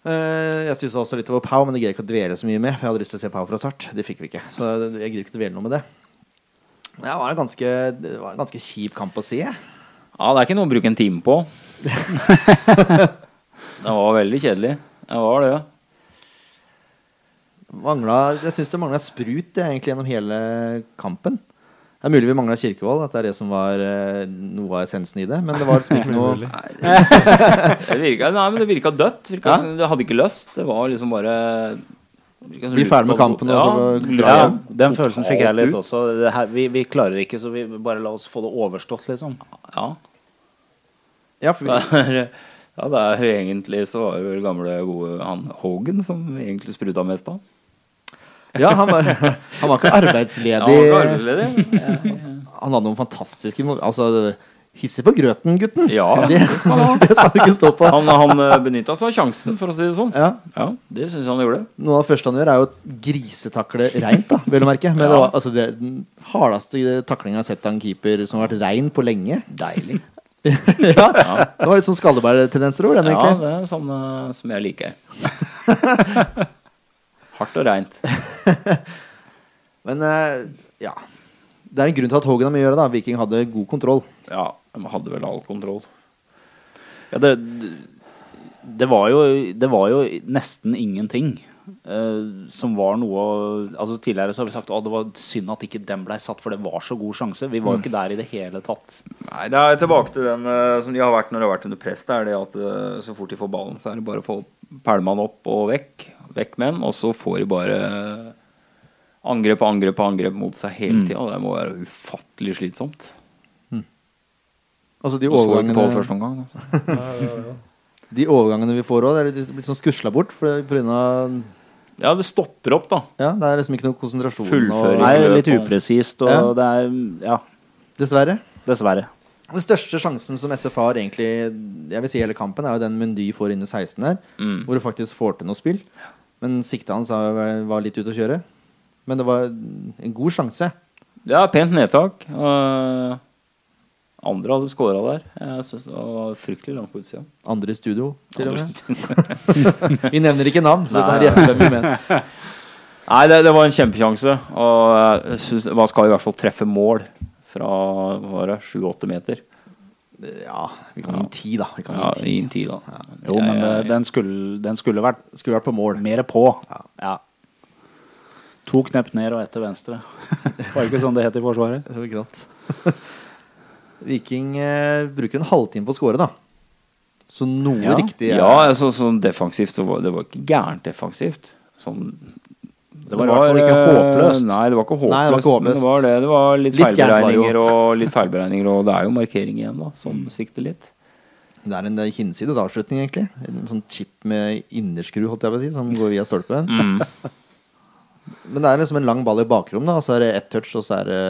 Uh, jeg stussa også litt over Pau, men det greier jeg ikke å dvele så mye med. For jeg hadde lyst til å se Pau fra start. Det fikk vi ikke. Så jeg gidder ikke å dvele noe med det. Det var en ganske, det var en ganske kjip kamp å se. Ja, det er ikke noe å bruke en time på. det var veldig kjedelig. Det var det. Mangla, jeg syns det mangla sprut egentlig gjennom hele kampen. Det er mulig vi mangla Kirkevold, at det er det som var eh, noe av essensen i det. Men det var liksom ikke noe. Det virka, nei, men det virka dødt. Virka, Ja. Det hadde ikke lyst. Det var liksom bare Bli ferdig med kampen, og så dra Ja, hjem. den følelsen fikk jeg litt også. Det her, vi, vi klarer ikke, så vi bare la oss få det overstått, liksom. Ja. Ja, for Det vi, er, ja, det er egentlig så var det vel gamle, gode han Hogan som egentlig spruta mest av. ja han, var, han var ikke arbeidsledig. Ja, han var ikke arbeidsledig. Ja, Han hadde noen fantastiske Altså, hisse på grøten, gutten. Ja, det, skal han ha. det skal han ikke stå på. Han, han benytta seg av sjansen, for å si det sånn. Ja, Ja, Det syns jeg han gjorde. Noe av det første han gjør, er jo å grisetakle reint, da, vel å merke. Men det var altså, det, den hardeste taklinga jeg har sett av en keeper som har vært rein på lenge. Deilig. ja, Det var litt sånn skallebærtendenser over den, Ja, det er sånn uh, som jeg liker. Hardt og reint. Men uh, ja. Det er en grunn til at Hågen har mye å gjøre. da Viking hadde god kontroll. Ja, de hadde vel all kontroll. Ja, det, det, var jo, det var jo nesten ingenting eh, som var noe Altså Tidligere så har vi sagt at det var synd at ikke den ble satt, for det var så god sjanse. Vi var jo ikke der i det hele tatt. Nei, det er tilbake til den eh, som de har vært når de har vært under press. Det er det at eh, så fort de får ballen, så er det bare å få pælma opp og vekk. Vekk med den, og så får de bare angrep og angrep og angrep mot seg hele Mm. Det må være ufattelig slitsomt. Altså De overgangene på første omgang. Altså. de overgangene vi får òg, er litt, litt sånn skusla bort. Av, Ja, det stopper opp, da. ja, det er liksom ikke noe konsentrasjon. Fullføring. Og, Nei, litt upresist, og Ja. det er Ja, dessverre. dessverre. Den største sjansen som SF har egentlig Jeg vil si hele kampen, er jo den Mundy får inn i 16 her. Mm. Hvor du faktisk får til noe spill. Men siktet hans var var litt ute å kjøre. Men det var en god sjanse. Er pent nedtak. Uh, andre hadde scora der. Synes det var fryktelig langt på utsida. Andre i studio, til og med. Vi nevner ikke navn, så Nei. kan dere gjette hvem vi mener. Nei, det, det var en kjempesjanse. Og jeg synes, man skal i hvert fall treffe mål fra sju-åtte 7-8 meter. Ja, vi kan gi en ti, da. Vi kan gi en ti. Da. Jo, men Jeg- jeg- den, skulle, den skulle vært Skulle vært på mål. mer på. Ja. Ja. To knepp ned og ett til venstre. Var det ikke sånn det het i Forsvaret? Det var Ikke sant? Viking eh, bruker en halvtime på å score, da. Så noe Ja. riktig er Ja, altså, sånn defensivt så var det var ikke gærent defensivt. Sånn Det var i hvert fall ikke håpløst. Nei, det var ikke håpløst. Nei, det var ikke Men det var, det. Det var litt, Litt var det feilberegninger og litt feilberegninger, og det er jo markering igjen, da, som svikter litt. Det er en eh, hinsides avslutning, egentlig. En sånn chip med innerskru, holdt jeg på å si, som går via stolpen. Mm. Men det er liksom en lang ball i bakrom, da, og så er det ett touch, og så er det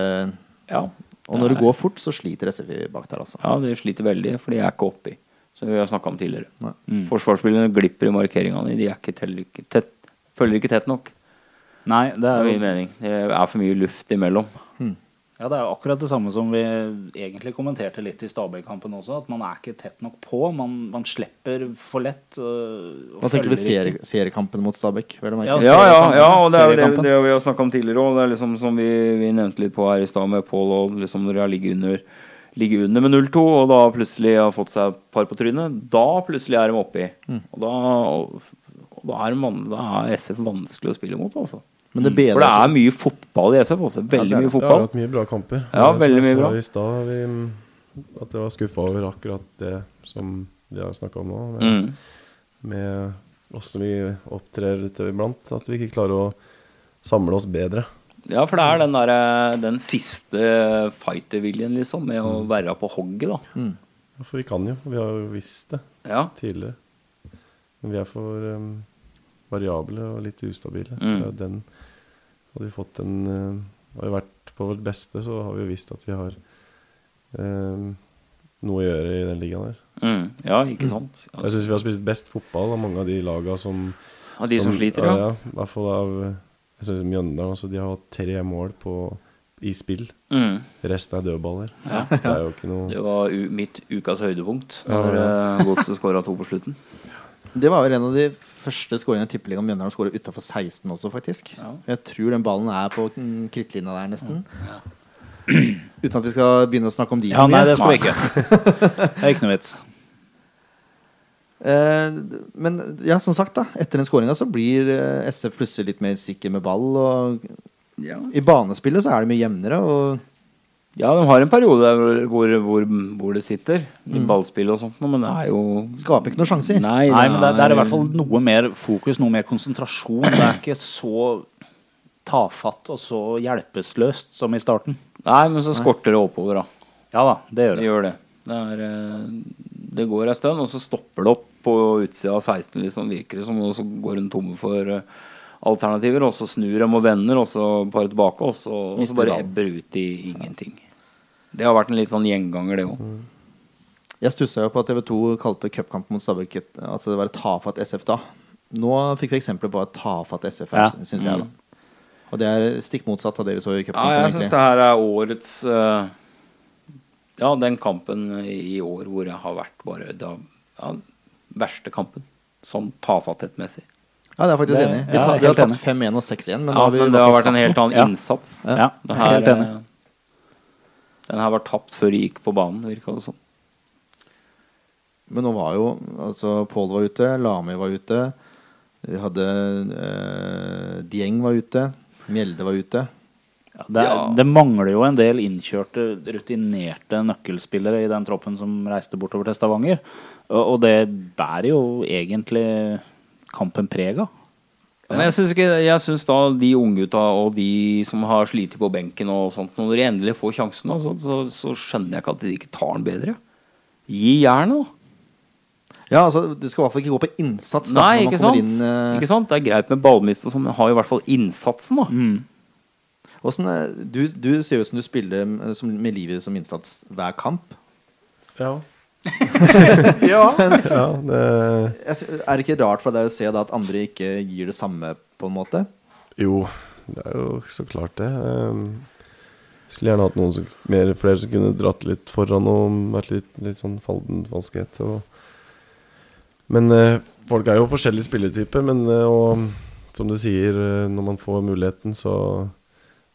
Ja. Og når det går fort, så sliter SFI bak der, altså. ja, de sliter veldig, for de er ikke oppi. Som vi har snakka om tidligere. Nei. Mm. Forsvarsspillerne glipper i markeringene. De er ikke tell, ikke tett, følger ikke tett nok. Nei, det Det er er jo min mening. Det er for mye luft imellom. Ja, det er jo akkurat det samme som vi egentlig kommenterte litt i Stabæk-kampen også. At man er ikke tett nok på. Man, man slipper for lett. øh, Hva tenker vi følger seriekampen mot Stabæk? Ja, Ja, ja, ja, og det er jo det, det vi har snakka om tidligere òg. Det er liksom som vi, vi nevnte litt på her i stad med Pål og liksom når de har ligget under, ligget under med 0-2, og da plutselig har fått seg et par på trynet, da plutselig er de oppi. Og da, og, og da, er man, da er SF vanskelig å spille mot, altså. Men det bedre, For det er mye fotball i SF også. Veldig Ja, det er mye det. Vi har fotball. hatt mye bra kamper. Ja, veldig mye sa bra. I stad vi- at jeg var skuffa over akkurat det som de har snakka om nå. Med, Mm. med åssen vi opptrer til iblant. At vi ikke klarer å samle oss bedre. Ja, for det er den, der, den siste fighterviljen, liksom, med å være på hogget, da. Mm. Ja, For vi kan jo. Vi har jo visst det Ja. tidligere. Men vi er for um, variable og litt ustabile. Mm. Så den Hadde vi fått en uh, Har vi vært på vårt beste, så har vi jo visst at vi har eh, noe å gjøre i den ligaen der. Mm. Ja, ikke sant? Jeg syns vi har spilt best fotball av mange av de laga som Av de som sliter, ja. ja. I hvert fall av jeg synes Mjøndalen. også, de har hatt tre mål på, i spill. Mm. Resten er dødballer. Det er jo ikke noe Det var mitt ukas høydepunkt Ja, når ja. uh, Godset skåra to på slutten. Det var vel en av de første skåringene i Tippeligaen Mjøndalen skårer utafor 16 også, faktisk. Ja. Jeg tror den ballen er på krittlinja der, nesten. Uten at vi skal begynne å snakke om de. Ja, nei, det skal vi ikke. Det er ikke noe vits. Eh, men ja, som sagt, da etter den skåringa så blir eh, SF plutselig litt mer sikker med ball. Og Ja. i banespillet så er det mye jevnere. Og ja, de har en periode hvor, hvor, hvor, det sitter. I ballspill og sånt, men det er jo skaper ikke noen sjanser. Nei, Nei, men det, det er i hvert fall noe mer fokus, noe mer konsentrasjon. Det er ikke så tafatt og så hjelpeløst som i starten. Nei, men så skorter det oppover, da. Ja da, det gjør Det det. gjør det. Det, er, eh, det går ei stund, og så stopper det opp på utsida av 16, liksom, virker det som. Og så går hun tomme for eh, alternativer, og så snur de og vender, og så bare tilbake, og så, og så bare ebber ut i ingenting. Det har vært en litt sånn gjenganger, det òg. Jeg stussa jo på at TV 2 kalte cupkampen mot Stabæk Altså det var et tafatt SF da. Nå fikk vi eksempler på et tafatt SF, Ja. syns jeg. da Og det er stikk motsatt av det vi så i Ja, jeg syns det her er årets uh, Ja, den kampen i år hvor jeg har vært bare da, ja, verste kampen. Sånn tafatthetsmessig. Ja, det er faktisk Det- enig. Vi, ja, tar- vi har tatt 5-1 og 6-1, men, Ja, da har vi men det har vært en helt annen innsats. Ja, helt enig enig. Den her var tapt før de gikk på banen, virka det som. Men nå var jo altså Pål var ute, Lami var ute. Vi hadde eh, Dieng var ute. Mjelde var ute. Ja, det, er, Ja. det mangler jo en del innkjørte, rutinerte nøkkelspillere i den troppen som reiste bortover til Stavanger. Og, og det bærer jo egentlig kampen preg av. Men jeg syns, ikke, jeg syns da de unggutta og de som har slitt på benken og sånt, når de endelig får sjansen, da, så, så, så skjønner jeg ikke at de ikke tar den bedre. Gi jernet, da. Ja, altså Det skal i hvert fall ikke gå på innsats. Da, Nei, ikke sant? Inn, uh... ikke sant? Det er greit med ballmist, og sånn, men har i hvert fall innsatsen, da. hvordan, eh, du, du ser ut som du spiller eh, som, med livet som innsats hver kamp. Ja. Ja. ja det, Er det ikke rart for deg å se da at andre ikke gir det samme, på en måte? jo, det er jo så klart det. Jeg skulle gjerne hatt noen som, mer, flere som kunne dratt litt foran og vært litt, litt sånn falden falskhet. Og, men eh, folk er jo forskjellige spilletyper. Men eh, og, som du sier, eh, når man får muligheten, så,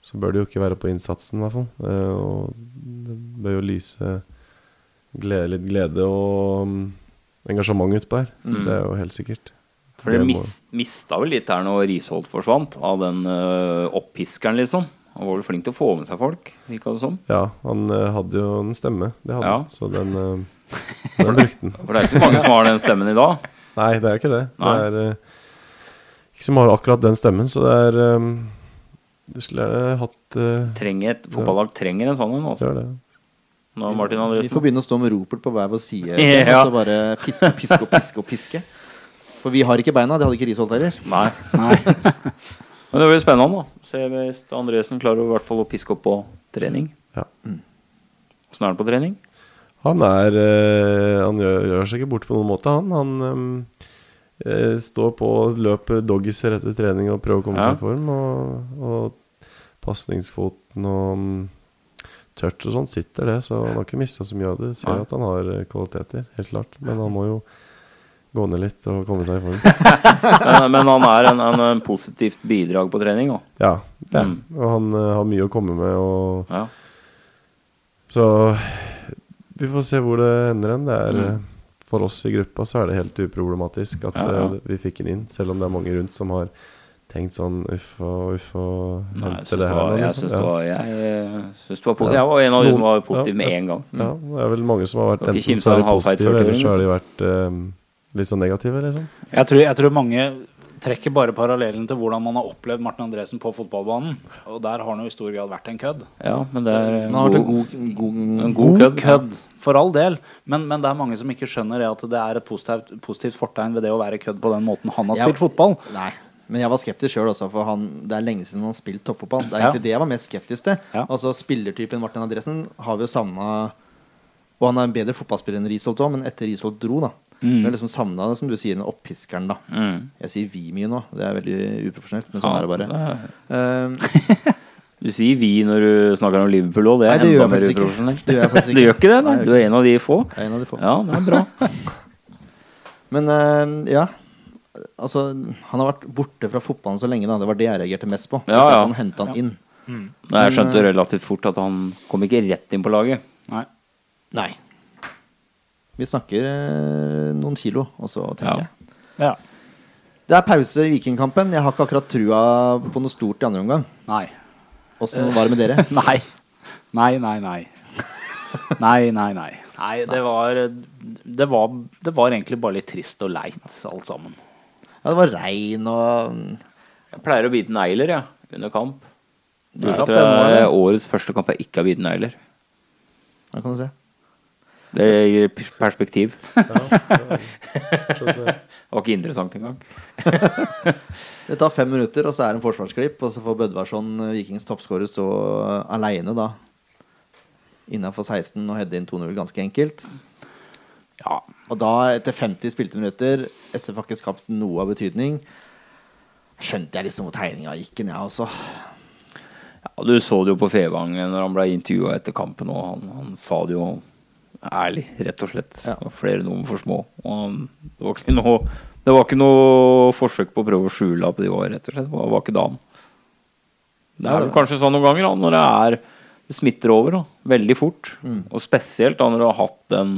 så bør det jo ikke være på innsatsen, i hvert fall. Eh, og det bør jo lyse glede, litt glede og mm, engasjement utpå her. Det er jo helt sikkert. For det Det mis, mista vel litt her når Risholt forsvant, av den uh, oppiskeren, liksom. Han var vel flink til å få med seg folk, virka det som. Ja, han uh, hadde jo en stemme. Det hadde Ja. han. Så den, uh, den brukte han. For det er ikke så mange som har den stemmen i dag. Nei, det er ikke det. Nei. Det er ikke som har akkurat den stemmen, så det er um, Det skulle jeg hatt uh, Trenger fotballag trenger en sånn en. det Altså. gjør det. Nå Martin Andresen. Vi får begynne å stå med ropert på hver vår side. Ja. Og så bare piske, piske og piske og piske. For vi har ikke beina. Det hadde ikke Risholt heller. Nei. Men det blir spennende, da. Se hvis Andresen klarer i hvert fall å piske opp på trening. Ja. Åssen er han på trening? Han er eh, Han gjør, gjør seg ikke bort på noen måte, han. Han eh, eh, står på løper doggiser etter trening og prøver å komme Ja. seg i form. Og, og pasningsfoten og touch og sånn sitter det, så han har ikke mista så mye av det. Ser at han har eh, kvaliteter, helt klart. Men han må jo gå ned litt og komme seg i form. Men, men han er en, en, en positivt bidrag på trening, òg. Ja, det. Mm. og han uh, har mye å komme med. Og, Ja. så vi får se hvor det ender hen. Det er Mm. eh, For oss i gruppa så er det helt uproblematisk at Ja, ja. eh, vi fikk den inn, selv om det er mange rundt som har tenkt sånn uff og uff og jeg henter det her var, jeg liksom. syns det var Jeg, eh, var, jeg var en av de som var positiv med en gang. Ja, det er vel mange som har vært enten så er de positive, eller så har de vært eh, litt sånn negative, liksom. Jeg tror, jeg tror mange trekker bare parallellen til hvordan man har opplevd Martin Andresen på fotballbanen. Og der har han jo i stor grad vært en kødd. Ja, men det er vært en god, god, en God god kødd. kødd, for all del. Men, men det er mange som ikke skjønner det at det er et positivt, positivt fortegn ved det å være kødd på den måten han har Ja. spilt fotball. Nei. Men jeg var skeptisk sjøl også, for han, det er lenge siden han har spilt toppfotball. Det er Ja. egentlig det jeg var mest skeptisk til. Ja. Altså Spillertypen Martin Andresen har vi jo savna Og han er en bedre fotballspiller enn Risholt òg, men etter Risholt dro, da Vi har liksom savna det, som du sier, den opphiskeren da. Mm. Jeg sier vi mye nå. Det er veldig uprofesjonelt, men sånn Ja, er det bare. det er... Du sier vi når du snakker om Liverpool òg. Det er det gjør jeg faktisk ikke. Det Du gjør ikke det? Nei, du er en av de få. jeg er en av de få. Ja, det er bra. Men uh, ja. Altså, han har vært borte fra fotballen så lenge, da. Det var det jeg reagerte mest på. Ja, ja. Han henta han inn. Nei, Jeg skjønte relativt fort at han kom ikke rett inn på laget. Nei. Nei. Vi snakker eh, noen kilo, og så tenker Ja. jeg. Ja. Det er pause i Vikingkampen. Jeg har ikke akkurat trua på noe stort i andre omgang. Nei. Åssen var det med dere? Nei. Nei, nei, nei. Nei, nei, nei. Nei, det var, det var Det var egentlig bare litt trist og leit, alt sammen. Ja, det var regn og Jeg pleier å bite negler, jeg, under kamp. Du slapp tror det nå, det er eller? årets første kamp jeg ikke har bitt negler. Da kan du se. Det gir perspektiv. Det var ikke interessant engang. Det tar fem minutter, og så er det en forsvarsklipp, og så får Bødvarsson, eh, Vikings toppskårer, stå aleine da. Innafor 16 og heade inn 2-0 ganske enkelt. Ja. Og da, etter 50 spilte minutter, SF har ikke skapt noe av betydning. Skjønte jeg liksom hvor tegninga gikk inn, jeg også. Ja, du så det jo på Fevang når han ble intervjua etter kampen, og han, han sa det jo ærlig, rett og slett. Ja. Flere nummer for små. Og han, det, var ikke noe, det var ikke noe forsøk på å prøve å skjule at de var rett og slett. Det var, ikke ikke han Det Ja, er det vel kanskje sånn noen ganger da, når det er det smitter over da, veldig fort. Mm. Og spesielt da når du har hatt den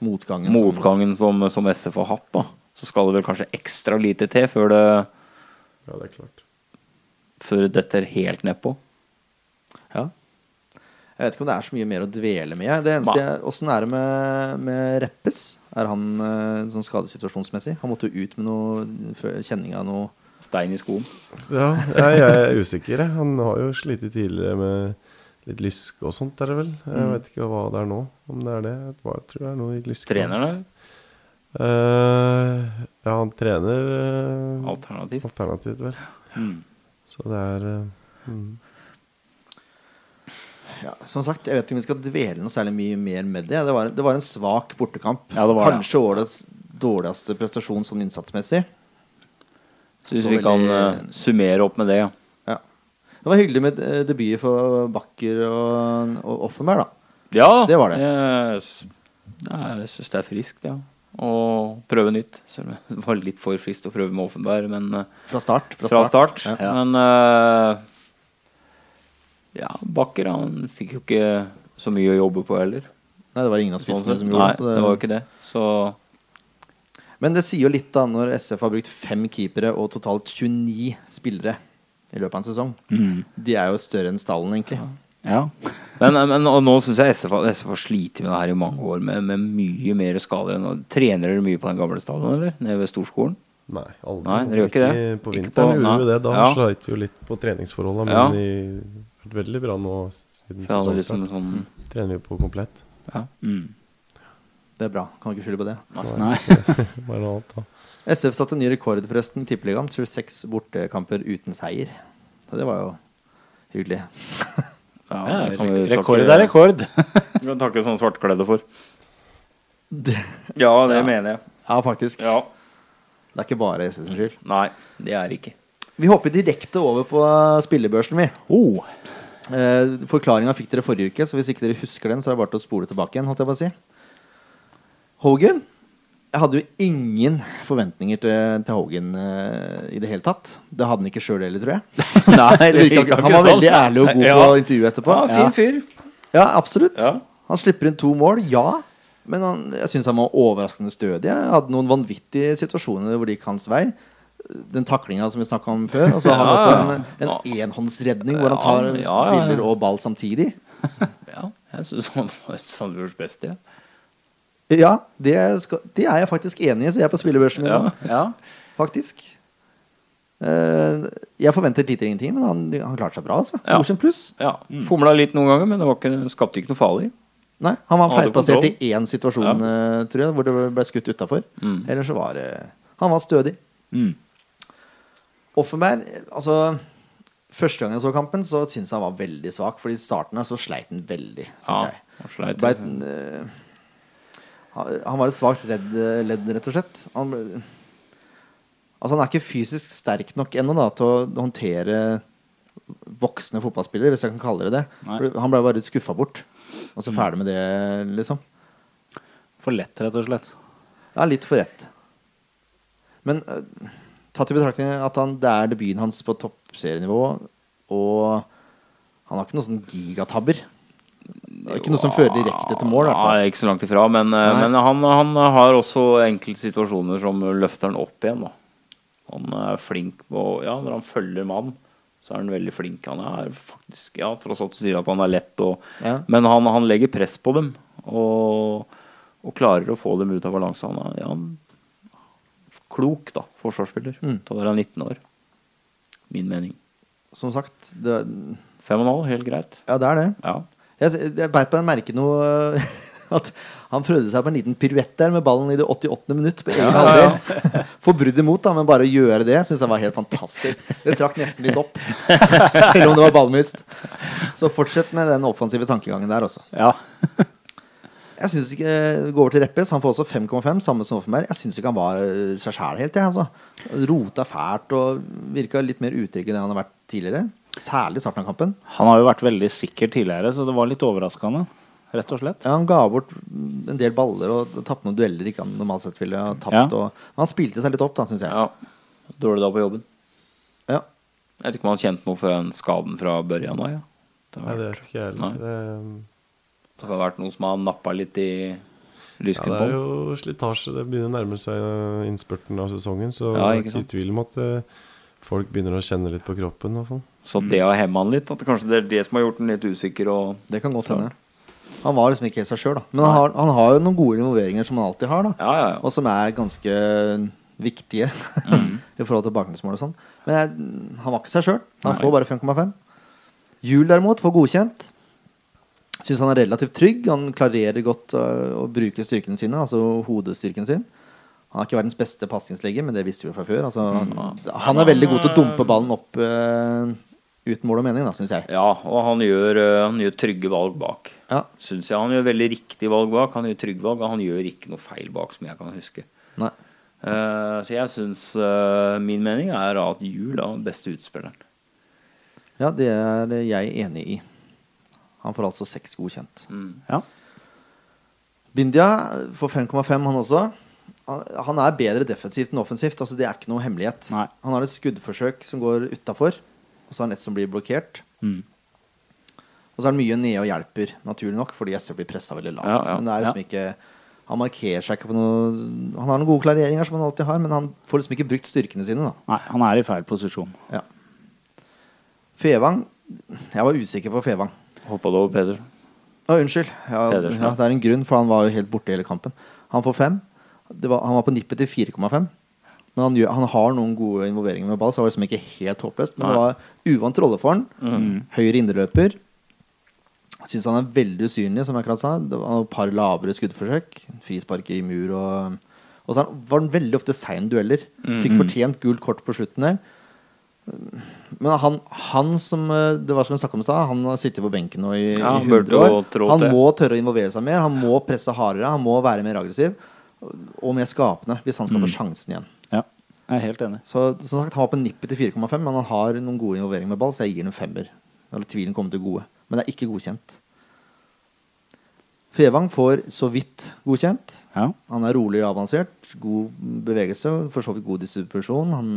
Motgangen. som- motgangen som, som SF har hatt. da Så skal det vel kanskje ekstra lite til før det, Ja, det er klart. før det detter helt nedpå. Ja. Jeg vet ikke om det er så mye mer å dvele med. Det eneste jeg, Åssen er det med, med Reppes? Er han eh, sånn skadesituasjonsmessig? Han måtte jo ut med noe kjenning av noe Stein i skoen. Ja, jeg, jeg er usikker. Han har jo slitt tidligere med litt lyske og sånt, er det vel? Jeg Mm. vet ikke hva det er nå, om det er det. Jeg tror det er noe i lyske. Treneren er Eh, ja, han trener uh, alternativt. alternativt, vel. Mm. Så det er uh, mm. ja, Som sagt, jeg vet ikke om vi skal dvele noe særlig mye mer med det. Det var, det var en svak bortekamp. Ja, det var Kanskje Kanskje årets dårligste prestasjon sånn innsatsmessig. Så hvis Så vi kan veldig- summere opp med det, ja. Det var hyggelig med eh, debut for Bakker og, og Offenberg, da. Ja, Det var det. Jeg, jeg syns det er friskt, ja. Å prøve nytt. Selv om det var litt for friskt å prøve med Offenberg, men eh, Fra start. fra start. Ja. Men uh, ja, Bakker han fikk jo ikke så mye å jobbe på heller. Nei, det var ingen av spissene som gjorde Nei, så det var jo ikke det. Så Men det sier jo litt da når SF har brukt fem keepere og totalt 29 spillere i løpet av en sesong. Mm. De er jo større enn stallen, egentlig. Ja. Men, men og nå syns jeg SF, har- SF har slitt med det her i mange år, med, med mye mer skader. enn. Trener dere mye på den gamle stallen, eller? Nede ved storskolen? Nei, aldri. Nei, dere gjør ikke det? På Ikke vinteren på- gjorde vi det. Da Ja. sleit vi jo litt på treningsforholda, men Ja. i, vært veldig bra nå siden sesongstart. liksom sånn Trener vi på komplett. ja. Mm. Det er bra. Kan ikke skylde på det. Nei. Bare noe annet, da. SF satte ny rekord forresten i Tippeligaen. 26 bortekamper uten seier. Så det var jo hyggelig. Ja, Ja, det rekord er rekord. Vi kan takke sånn svartkledde for. Ja, det Ja. mener jeg. ja, faktisk. Ja. Det er ikke bare SS sin skyld. Nei, det er ikke. Vi hopper direkte over på spillebørsen, vi. Oh. Eh, Forklaringa fikk dere forrige uke, så hvis ikke dere husker den, så er det bare til å spole tilbake igjen. holdt jeg på å si Hogan Jeg hadde jo ingen forventninger til, til Hogan uh, i det hele tatt. Det hadde han ikke sjøl heller, tror jeg. Nei, ikke- han var veldig ærlig og god Ja. på intervjuet etterpå. Ja, fin fyr. Ja, absolutt. Ja. Han slipper inn to mål, ja. Men han, jeg syns han var overraskende stødig. Jeg hadde noen vanvittige situasjoner hvor det gikk hans vei. Den taklinga som vi snakka om før. Og så har han også en, en enhåndsredning hvor han tar spiller og ball samtidig. Ja, jeg syns han var Sandefjords beste. Ja. Ja, det, skal, det er jeg faktisk enig i, sier jeg på spillebørsen min. Ja. Ja. Faktisk. Eh, jeg forventet lite ingenting, men han, han klarte seg bra. altså Ja. Pluss. Ja, Fomla litt noen ganger, men det var ikke, skapte ikke noe farlig. Nei, han var feilplassert i én situasjon, eh, tror jeg, hvor det ble skutt utafor. Mm. Ellers så var det Han var stødig. Mm. Offenberg Altså Første gang jeg så kampen, så syntes jeg han var veldig svak. Fordi i starten her så sleit han veldig, syns Ja, jeg. han sleit. Ble, eh, Han var et svakt ledd, rett og slett. Han, altså, han er ikke fysisk sterk nok ennå da, til å håndtere voksne fotballspillere, hvis jeg kan kalle det det. Nei. Han ble bare skuffa bort. Og så ferdig med det, liksom. For lett, rett og slett. Ja, litt for rett. Men øh, tatt i betraktning at han, det er debuten hans på toppserienivå, og han har ikke noen sånn gigatabber. Ikke noe som fører direkte til mål. i. Ja, ikke så langt ifra, men, eh, men han, han har også enkelte situasjoner som løfter han opp igjen. Da. Han er flink på Ja, når han følger mann, så er han veldig flink. Han er faktisk Ja, tross alt du sier at han er lett, og, Ja. men han, han legger press på dem. Og, og klarer å få dem ut av balanse. Han er ja, klok, da, forsvarsspiller, Mm. til å være 19 år. Min mening. Som sagt, det, Fem og en halv, helt greit. ja, det er det. Ja. Jeg, jeg beit den merke noe At han prøvde seg på en liten piruett der med ballen i det 88. minutt. På egen Ja, ja, brudd imot, da, men bare å gjøre det syns jeg var helt fantastisk. Det trakk nesten litt opp, selv om det var ballmist. Så fortsett med den offensive tankegangen der også. Ja. Jeg synes ikke Gå over til Reppes. Han får også 5,5, samme som Offenberg. Jeg syns ikke han var seg sjæl helt, jeg, altså. Rota fælt og virka litt mer utrygg enn han har vært tidligere. Særlig i starten av kampen. Han har jo vært veldig sikker tidligere, så det var litt overraskende. Rett og slett. Ja, han ga bort en del baller og tapte noen dueller ikke han normalt sett ville ha tapt. Ja. Og, men han spilte seg litt opp, da, syns jeg. ja. Dårlig dag på jobben. Ja. Jeg vet ikke om han kjente noe for den skaden fra Børjan nå Ja. Det Nei, har, det vært, vet ikke jeg heller. Det, det har vært noe som har nappa litt i ja, det er jo slitasje. Det begynner å nærme seg uh, innspurten av sesongen, så Ja, det er ikke ikke tvil om at uh, folk begynner å kjenne litt på kroppen. Så det har hemma han litt. At det kanskje det er det som har gjort han litt usikker. Det kan godt hende. Han var liksom ikke helt seg sjøl, da. Men han har, han har jo noen gode involveringer som han alltid har, da. ja, ja, ja. Og som er ganske viktige i forhold til bakgrunnsmål og sånn. Men jeg, han var ikke seg sjøl. Han Nei. får bare 5,5. Jul derimot får godkjent. Syns han er relativt trygg. Han klarerer godt øh, å bruke styrkene sine, altså hodestyrken sin. Han har ikke verdens beste pasningslegger, men det visste vi jo fra før. Altså, han, han er veldig god til å dumpe ballen opp øh, uten mål og mening, da, syns jeg. ja, og han gjør, eh, han gjør trygge valg bak. Ja. Synes jeg. Han gjør veldig riktig valg bak. Han gjør trygge valg, og han gjør ikke noe feil bak, som jeg kan huske. Nei. Uh, så jeg syns uh, Min mening er at Juel er den beste utspilleren. Ja, det er jeg enig i. Han får altså seks godkjent. Mm. Ja. Bindia får 5,5, han også. Han, han er bedre defensivt enn offensivt. Altså, det er ikke noe hemmelighet. Nei. Han har et skuddforsøk som går utafor, og så er han et som blir blokkert. Mm. Og så er det mye nede og hjelper, naturlig nok, fordi SV blir pressa veldig lavt. Ja, ja. Men det er liksom ikke Han markerer seg ikke på noe Han har noen gode klareringer, som han alltid har, men han får liksom ikke brukt styrkene sine. da Nei, han er i feil posisjon. ja. Fevang Jeg var usikker på Fevang. Hoppa det over Peder. Å, unnskyld. Ja, Pedersen, ja, det er en grunn, for han var jo helt borte i hele kampen. Han får fem. Det var, han var på nippet til 4,5. Men han, gjør, han har noen gode involveringer med ball, så det var liksom ikke helt håpløst. Men det var uvant rolle for han. Mm. Høyre indreløper. Syns han er veldig usynlig, som jeg akkurat sa. Det var et par lavere skuddforsøk. Frispark i mur og Og så var han veldig ofte sein dueller. Fikk fortjent gult kort på slutten der. Men han, han som eh, Det var som jeg snakket om i stad, han har sittet på benken nå i, Ja, i 100 år. Han må tørre å involvere seg mer. Han må presse hardere. Han må være mer aggressiv. Og mer skapende, hvis han skal få sjansen igjen. Jeg er helt enig. Så som sagt, Han var på nippet til 4,5, men han har noen gode involveringer med ball, så jeg gir den en femmer. Eller tvilen kommer til gode. Men det er ikke godkjent. Fevang får så vidt godkjent. Ja. Han er rolig og avansert. God bevegelse, for så vidt god distribusjon. Han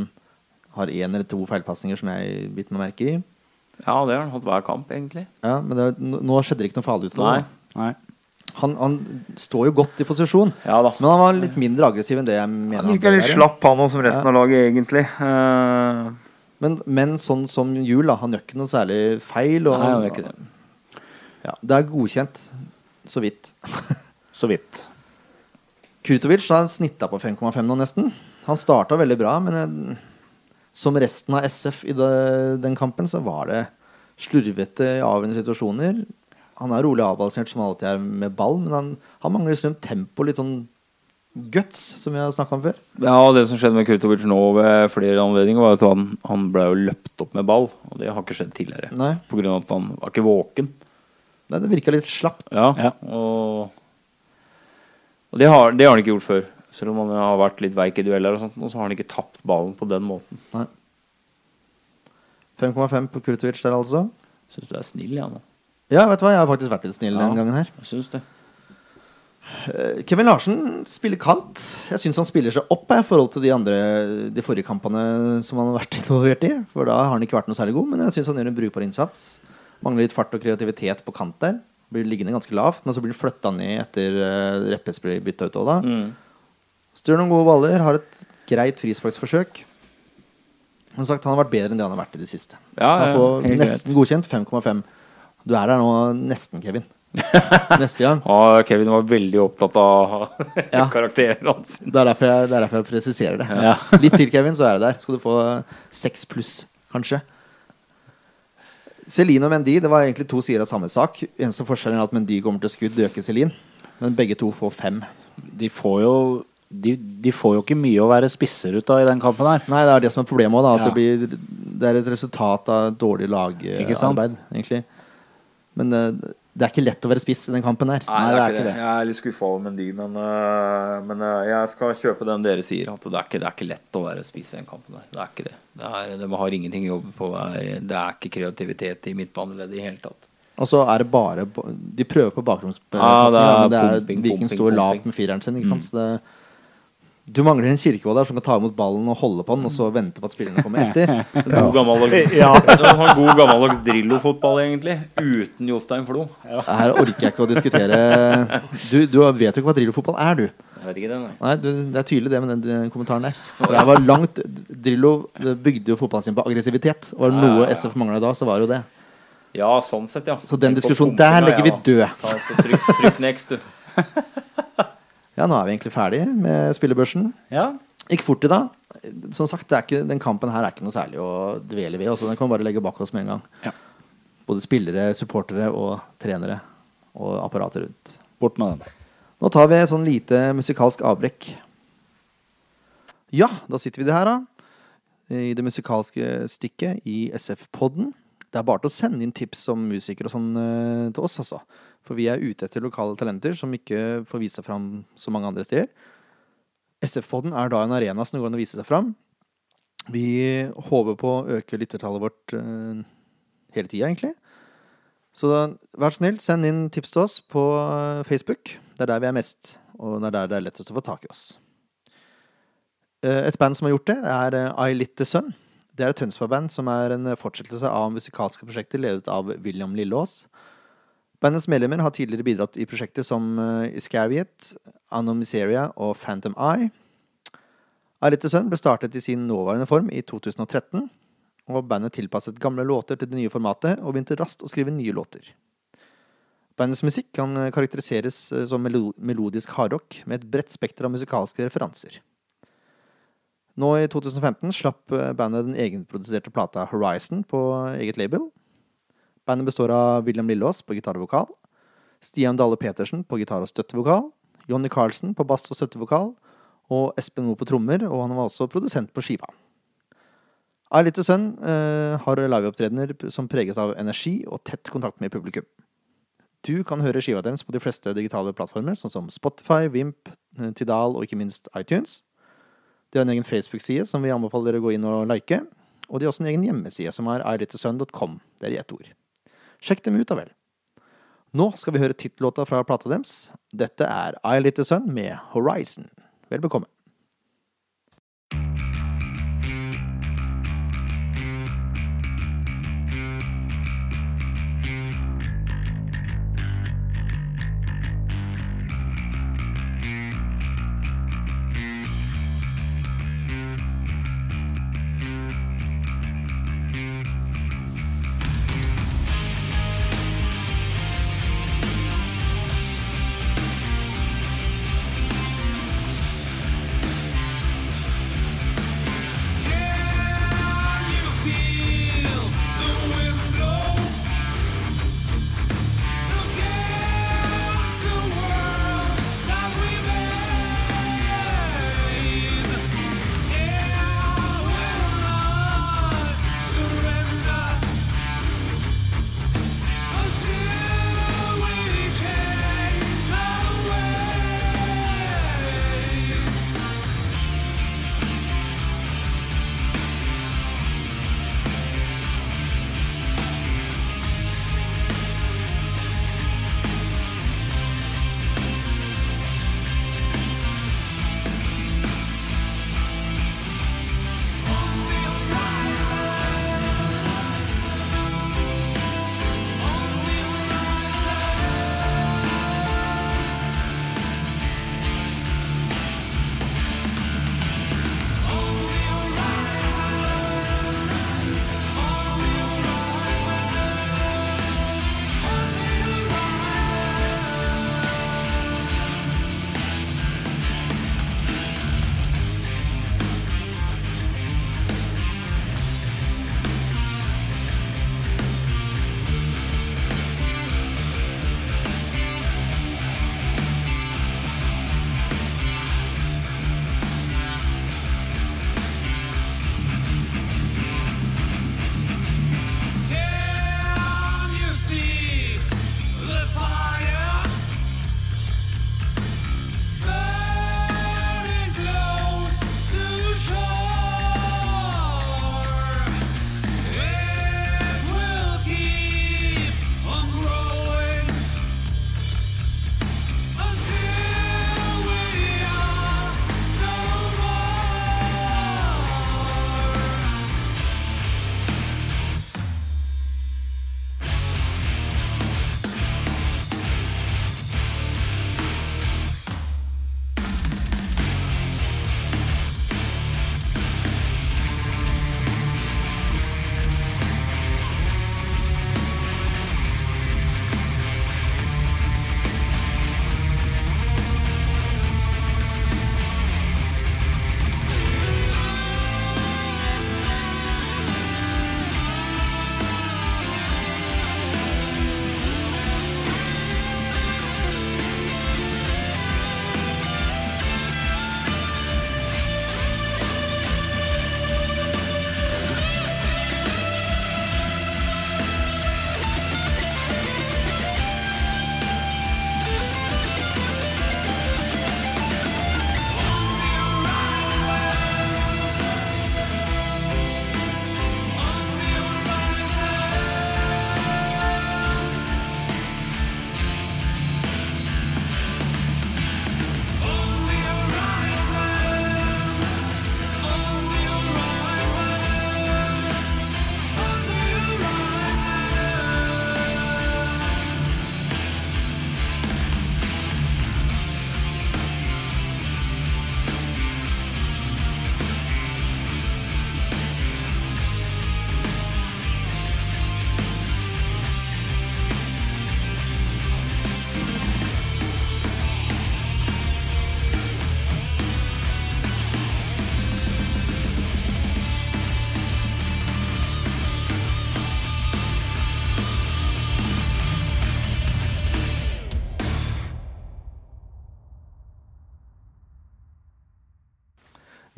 har én eller to feilpasninger som jeg bitt meg merke i. Ja, det har han hatt hver kamp, egentlig. Ja, Men det, nå skjedde det ikke noe farlig ut av det. Nei. Nei. Han, han står jo godt i posisjon, Ja da. men han var litt mindre aggressiv enn det jeg mener. Han gikk virka litt slapp, han òg, som resten av laget, egentlig. Uh... Men, men sånn som Jul, da. Han gjør ikke noe særlig feil. Og, Nei, han gjør ikke det. Ja, det er godkjent. Så vidt. Så vidt. Kurtovic har snitta på 5,5 nå, nesten. Han starta veldig bra, men jeg, som resten av SF i det, den kampen, så var det slurvete i avgjørende situasjoner. Han er rolig avbalansert som alltid er med ball, men han, han mangler liksom tempo, litt sånn guts, som vi har snakka om før. Ja, og det som skjedde med Kurtovic nå ved flere anledninger, var at han, han ble jo løpt opp med ball. Og det har ikke skjedd tidligere. Nei, På grunn av at han var ikke våken. Nei det virka litt slapt. Ja, Ja. og Og det har, det har han ikke gjort før. Selv om han har vært litt veik i dueller, og sånt, og så har han ikke tapt ballen på den måten. 5,5 på Kurtovic der, altså. Syns du er snill, ja, nå. Ja, vet du hva, jeg har faktisk vært litt snill Ja. den gangen her. Jeg synes det. Eh, Kevin Larsen spiller kant. Jeg syns han spiller seg opp i forhold til de andre De forrige kampene som han har vært involvert i. For da har han ikke vært noe særlig god, men jeg syns han gjør en brukbar innsats. Mangler litt fart og kreativitet på kant der. Blir liggende ganske lavt, men så blir han flytta ned etter uh, Reppes blir bytta ut òg, da. Mm. Styrer noen gode baller, har et greit frisparksforsøk. Som sagt, han har vært bedre enn det han har vært i det siste. Ja, så han får nesten godkjent 5,5. Du er der nå nesten, Kevin. Neste gang. Ja, Kevin var veldig opptatt av Ja. karakteren hans. Det er derfor jeg, det er derfor jeg presiserer det. Ja. Litt til, Kevin, så er det der. Skal du få seks pluss, kanskje. Celine og Mendy det var egentlig to sider av samme sak. Eneste forskjellen er at Mendy kommer til skudd, øker Celine. Men begge to får fem. De får jo de, de får jo ikke mye å være spisser ut av i den kampen her. Nei, det er det som er problemet òg, da. At Ja. det, blir, det er et resultat av dårlig Ikke lagarbeid, egentlig. Men eh, det er ikke lett å være spiss i den kampen her. Nei, det er ikke det. Jeg er litt skuffa over Mendy, men, øh, men øh, jeg skal kjøpe den dere sier. At det er ikke, det er ikke lett å være spiss i den kampen der. Det er ikke det. det er, de har ingenting å jobbe på. Det er, det er ikke kreativitet i midtbaneleddet i hele tatt. Og så er det bare De prøver på bakromspasninger, Ja, det er men det er, pumping, Viking pumping, står lavt med fireren sin. Ikke sant? Så det, du mangler en Kirkevold der som kan ta imot ballen og holde på den, og så vente på at spillerne kommer etter. God gammeldags, Ja. er sånn god gammeldags Drillo-fotball, egentlig. Uten Jostein Flo. Her orker jeg ikke å diskutere Du, du vet jo ikke hva Drillo-fotball er, du. Jeg vet ikke det, nei. Nei, du, Det er tydelig det med den, den kommentaren der. For det var langt Drillo bygde jo fotballen sin på aggressivitet. Og var det noe SF mangla da, så var det jo det. Ja, sånn sett, ja. Så den diskusjonen der legger vi ja. død. Ta, så trykk, trykk next, du. Ja, nå er vi egentlig ferdig med spillebørsen. Ja. Gikk fort i dag. Som sagt, det er ikke, den kampen her er ikke noe særlig å dvele ved. Også. Den kan vi bare legge bak oss med en gang. Ja. Både spillere, supportere og trenere. Og apparatet rundt. Bort med den. Nå tar vi et sånn lite musikalsk avbrekk. Ja, da sitter vi det her, da. I det musikalske stikket i SF-podden. Det er bare til å sende inn tips om musikere og sånn eh, til oss, altså. For vi er ute etter lokale talenter som ikke får vise seg fram så mange andre steder. SF-podden er da en arena som det går an å vise seg fram. Vi håper på å øke lyttertallet vårt eh, hele tida, egentlig. Så da, vær snill, send inn tips til oss på eh, Facebook. Det er der vi er mest, og det er der det er lettest å få tak i oss. Eh, Et band som har gjort det, er I Lit Sun. Det er et Tønsberg-band som er en fortsettelse av musikalske prosjekter ledet av William Lillås. Bandets medlemmer har tidligere bidratt i prosjekter som uh, Iscariot, Anomiseria og Phantom Eye. I Sønn ble startet i sin nåværende form i 2013, og bandet tilpasset gamle låter til det nye formatet og begynte raskt å skrive nye låter. Bandets musikk kan eh, karakteriseres eh, som melodisk hardrock med et bredt spekter av musikalske referanser. Nå i 2015 slapp eh, bandet den egenproduserte plata Horizon på eget label. Bandet består av William Lillås på gitar og vokal, Stian Dalle Petersen på gitar og støttevokal, Jonny Carlsen på bass og støttevokal, og Espen Moe på trommer, og han var også produsent på skiva. «Ei Little Sønn eh, har liveopptredener som preges av energi og tett kontakt med publikum. Du kan høre skiva deres på de fleste digitale plattformer, sånn som Spotify, Vimp, eh, Tidal og ikke minst iTunes. De har en egen Facebook-side som vi anbefaler dere å gå inn og like. Og de har også en egen hjemmeside som er irittesun.com. Det er i ett ord. Sjekk dem ut, da vel. Nå skal vi høre tittellåta fra plata deres. Dette er I Little Sun med Horizon. Vel bekomme.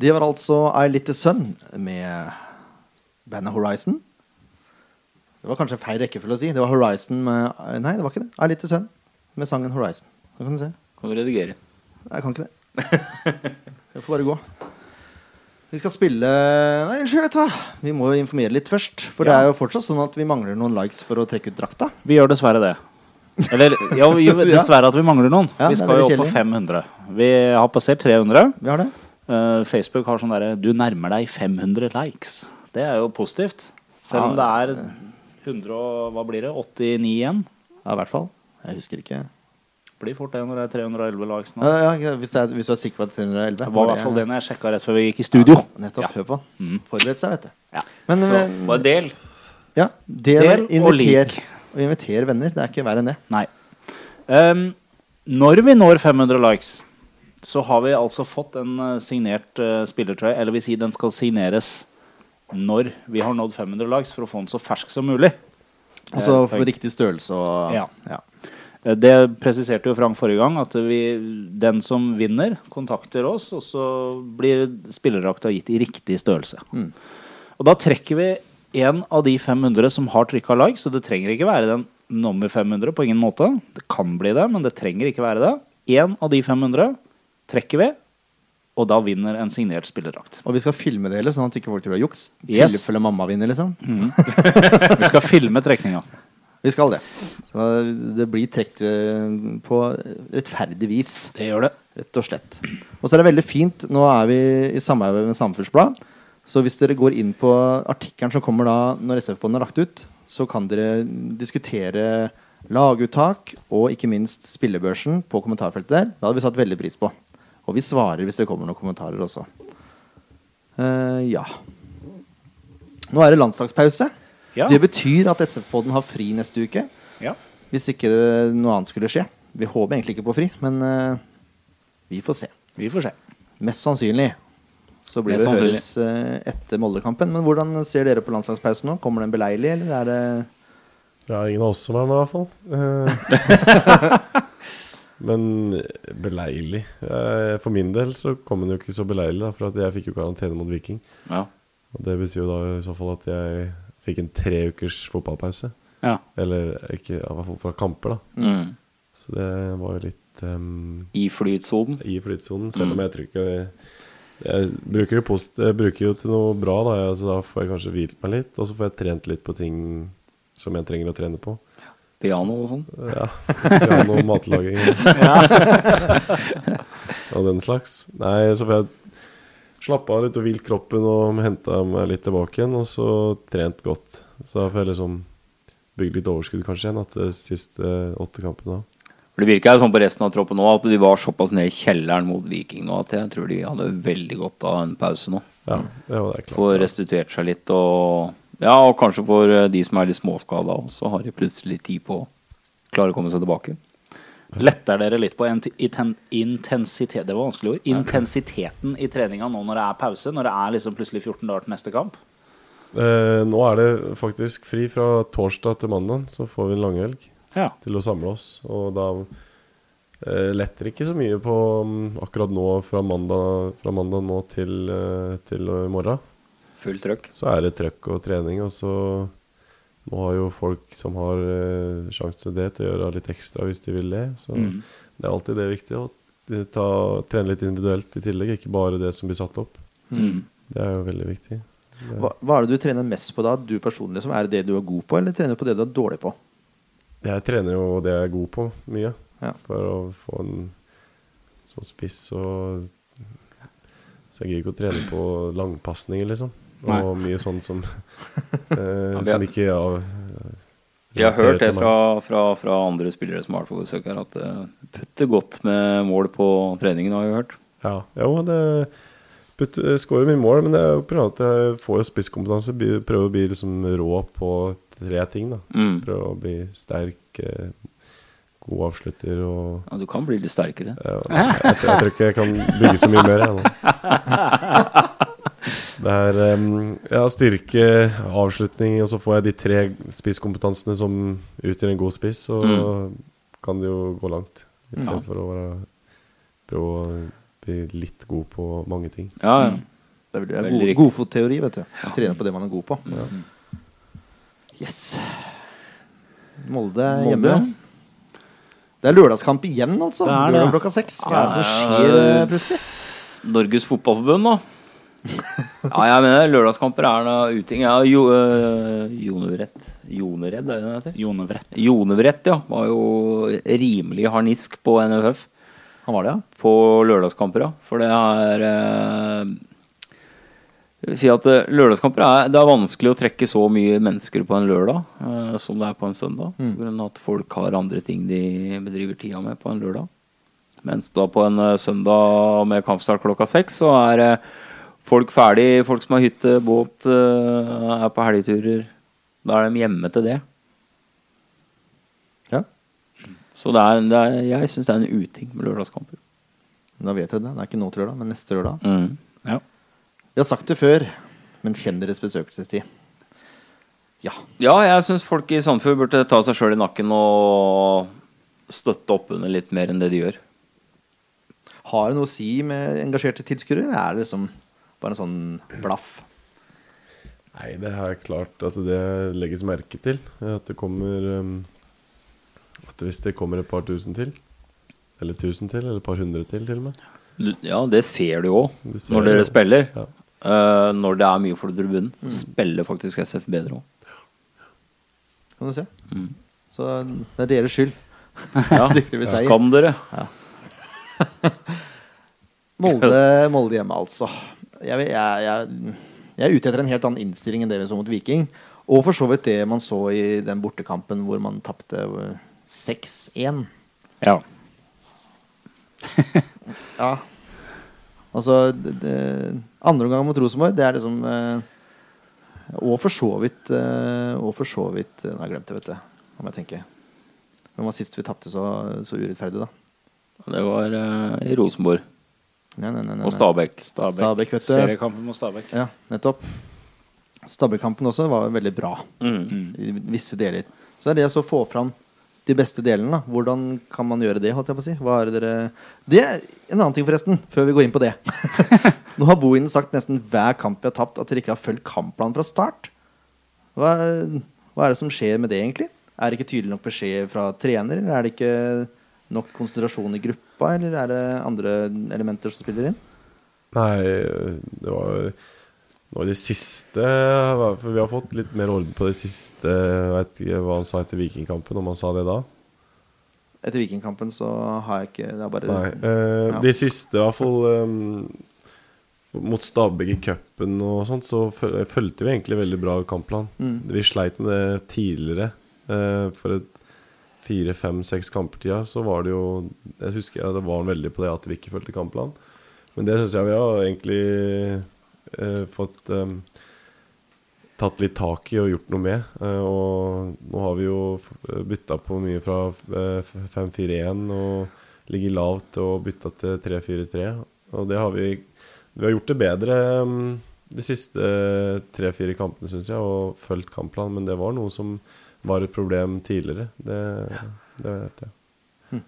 Det var altså I Little Sun med bandet Horizon. Det var kanskje feil rekkefølge å si. Det var Horizon med Nei, det var ikke det. I Little Sun med sangen Horizon. Det kan du se. Kan du redigere? Jeg kan ikke det. Jeg får bare gå. Vi skal spille Nei, unnskyld, vet du hva. Vi må jo informere litt først. For det er jo fortsatt sånn at vi mangler noen likes for å trekke ut drakta. Vi gjør dessverre det. Eller ja, dessverre at vi mangler noen. Ja, vi skal jo opp på 500. Vi har passert 300. Vi har det. Eh, Facebook har sånn derre Du nærmer deg 500 likes. Det er jo positivt. Selv om det er 100 og hva blir det? 89 igjen. Ja, i hvert fall. Jeg husker ikke. Blir fort det når det er 311 likes nå. Ja, ja, hvis, er, hvis du er sikker på at 311 Det var i hvert fall det når jeg sjekka rett før vi gikk i studio. Nettopp. Ja. Hør på. Mm. Forberedt seg, vet du. Ja. Men, Så bare del. ja, del, Del og lik. og inviter venner. Det er ikke verre enn det. Nei. Um, når vi når 500 likes, så har vi altså fått en eh, signert uh, spillertrøye. Eller vil si den skal signeres når vi har nådd 500 likes, for å få den så fersk som mulig. Altså for riktig størrelse og Ja. ja. Det presiserte jo Frank forrige gang, at vi, den som vinner, kontakter oss, og så blir spillerdrakta gitt i riktig størrelse. Mm. Og da trekker vi en av de 500 som har trykka like, så det trenger ikke være den nummer 500 på ingen måte. Det kan bli det, men det trenger ikke være det. En av de 500 trekker vi, og da vinner en signert spillerdrakt. Og vi skal filme det, hele, sånn at ikke folk tror det er juks. Yes. Tilfelle mamma vinner, liksom. Vi skal filme trekninga. Vi skal det. Så det blir trukket eh, på rettferdig vis. Det gjør det. Rett og slett. Og så er det veldig fint. Nå er vi i samarbeid med Samfunnsblad. Så hvis dere går inn på artikkelen som kommer da når SF-båndet er lagt ut, så kan dere diskutere laguttak og ikke minst spillebørsen på kommentarfeltet der. Det hadde vi satt veldig pris på. Og vi svarer hvis det kommer noen kommentarer også. Uh, ja. Nå er det landslagspause. Ja. Det betyr at SF-podden har fri neste uke. Ja. Hvis ikke noe annet skulle skje. Vi håper egentlig ikke på fri, men uh, vi får se. Vi får se. Mest sannsynlig så blir Mest det sannsynlig. høres uh, etter Moldekampen. Men hvordan ser dere på landslagspausen nå? Kommer den beleilig, eller er det Ja, ingen av oss som er med, i hvert fall. Eh, Men beleilig Eh, For min del så kom den jo ikke så beleilig, da, for jeg fikk jo karantene mot Viking. Ja. Og det betyr jo da i så fall at jeg fikk en tre ukers fotballpause. Ja. Eller ikke, i hvert fall fra kamper, da. Mm. Så det var jo litt um, I flytsonen. i flytsonen, selv om jeg tror ikke jeg bruker, post, jeg bruker jo til noe bra, da. Så da får jeg kanskje hvilt meg litt. Og så får jeg trent litt på ting som jeg trenger å trene på. Piano og sånn. Ja. Piano, matlaging og den slags. Nei, så får jeg slappe av litt og hvilt kroppen og henta meg litt tilbake igjen. Og så trent godt. Så da får jeg liksom bygd litt overskudd kanskje igjen etter de siste åtte kampene. For Det virka sånn på resten av troppen nå at de var såpass nede i kjelleren mot Viking nå at jeg tror de hadde veldig godt av en pause nå. Ja, ja, det er klart. Få restituert seg litt og Ja, og kanskje for eh, de som er litt småskada, så har de plutselig tid på å klare å komme seg tilbake. Letter dere litt på intensitet Det var vanskelig ord. Intensiteten i treninga nå når det er pause? Når det er liksom plutselig 14 dager til neste kamp? Eh, nå er det faktisk fri fra torsdag til mandag, så får vi en langhelg Ja. til å samle oss. Og da eh, letter ikke så mye på mm, akkurat nå fra mandag, fra mandag nå til, eh, til i morgen. Fullt trøkk. Så er det trøkk og trening, og så nå har jo folk som har uh, sjanse til det, til å gjøre litt ekstra hvis de vil det. Så Mm. det er alltid det viktige å ta, trene litt individuelt i tillegg, ikke bare det som blir satt opp. Mm. Det er jo veldig viktig. Det- hva, hva er det du trener mest på da? Du personlig liksom, Er det det du er god på, eller trener du på det du er dårlig på? Jeg trener jo det jeg er god på, mye. Ja. For å få en sånn spiss og Så jeg gidder ikke å trene på langpasninger, liksom. Nei. Og mye sånn som eh, vi Som ikke ja, Jeg har hørt det fra, fra, fra andre spillere som har vært på besøk her, at det putter godt med mål på treningen, har vi hørt. Ja, jo, det putt- skårer mye mål, men det er jo på at jeg får spisskompetanse. Prøver å bli liksom rå på tre ting. da Mm. Prøver å bli sterk, eh, god avslutter og Ja, du kan bli litt sterkere. ja, jeg, jeg, tror- jeg tror ikke jeg kan bygge så mye mer. Jeg, nå. Det er ja, styrke, avslutning, og så får jeg de tre spisskompetansene som utgjør en god spiss, så kan det jo gå langt. Istedenfor for å være, prøve å bli litt god på mange ting. Ja, ja. Det er, er god, godfotteori, vet du. Trene på det man er god på. Yes. Molde er Molde, hjemme. Det er lørdagskamp igjen, altså. Det er det. Lørdag klokka seks. Hva er det som skjer eh, plutselig? Norges Fotballforbund, da. Ja, jeg mener lørdagskamper er noe uting. Ja, jo, øh, Jonevrett Jonered, er det det heter? Jonevrett. Jonevrett, ja. Var jo rimelig harnisk på NFF Han var det, ja? på lørdagskamper, ja. For det er øh, si at eh, lørdagskamper er Det er vanskelig å trekke så mye mennesker på en lørdag eh, som det er på en søndag. Mm. På grunn av at folk har andre ting de bedriver tida med på en lørdag. Mens da på en søndag med kampstart klokka seks, så er eh, folk ferdig. Folk som har hytte, båt, eh, er på helgeturer. Da er de hjemme til det. Ja. Så det er, det er, jeg syns det er en uting med lørdagskamper. Da vet jeg det. Det er ikke nå til lørdag, men neste lørdag. Mm. Ja. Vi har sagt det før, men kjenn deres besøkelsestid. Ja. Ja, jeg syns folk i Sandefjord burde ta seg sjøl i nakken og støtte opp under litt mer enn det de gjør. Har det noe å si med engasjerte tilskuere, eller er det liksom bare en sånn blaff? Nei, det er klart at det legges merke til. At det kommer um, At hvis det kommer et par tusen til, eller tusen til, eller et par hundre til, til og med. Ja, det ser du jo når dere det. spiller. Ja. Uh, når det er mye folk i tribunen, spiller faktisk SF bedre òg. Kan du se. Mm. Så det er deres skyld. Ja. Skam dere. Molde, Molde hjemme, altså. Jeg, jeg, jeg, jeg er ute etter en helt annen innstilling enn det vi så mot Viking. Og for så vidt det man så i den bortekampen hvor man tapte eh, 6-1. Ja. Ja. Altså det, det, Andre omgang mot Rosenborg, det er liksom eh, Og for så vidt eh, Og for så vidt eh, Nå har jeg glemt det, vet du. Nå må jeg tenke. Hvem var sist vi tapte så, så urettferdig, da? Det var eh, i Rosenborg Nei, nei, nei, nei, og Stabæk. Stabæk. Stabæk, vet du. Seriekampen mot Stabæk. Ja, nettopp. Stabbekampen også var veldig bra Mm. i visse deler. Så er det å få fram de beste delene. da. Hvordan kan man gjøre det? holdt jeg på å si? Hva er det dere Det er en annen ting, forresten, før vi går inn på det. Nå har Bohinen sagt nesten hver kamp vi har tapt, at dere ikke har fulgt kampplanen fra start. Hva, hva er det som skjer med det, egentlig? Er det ikke tydelig nok beskjed fra trener, eller er det ikke nok konsentrasjon i gruppa, eller er det andre elementer som spiller inn? Nei, det var nå i det siste For vi har fått litt mer orden på det siste. Jeg vet ikke hva han sa etter Vikingkampen, om han sa det da. Etter Vikingkampen så har jeg ikke Det er bare Nei. Eh, Ja. De siste, i hvert fall um, mot Stabæk i cupen og sånt, så fulgte vi egentlig veldig bra kampplan. Mm. Vi sleit med det tidligere. Eh, for et fire, fem, seks kamper tida så var det jo Jeg husker jeg, det var veldig på det at vi ikke fulgte kampplan. Men det syns jeg vi har egentlig eh, fått eh, tatt litt tak i og gjort noe med. Eh, og nå har vi jo bytta på mye fra eh, 5-4-1 og ligger lavt og bytta til 3-4-3. Og det har vi Vi har gjort det bedre um, de siste tre-fire kampene, syns jeg, og fulgt kampplanen. Men det var noe som var et problem tidligere. Det, det vet jeg. Hm.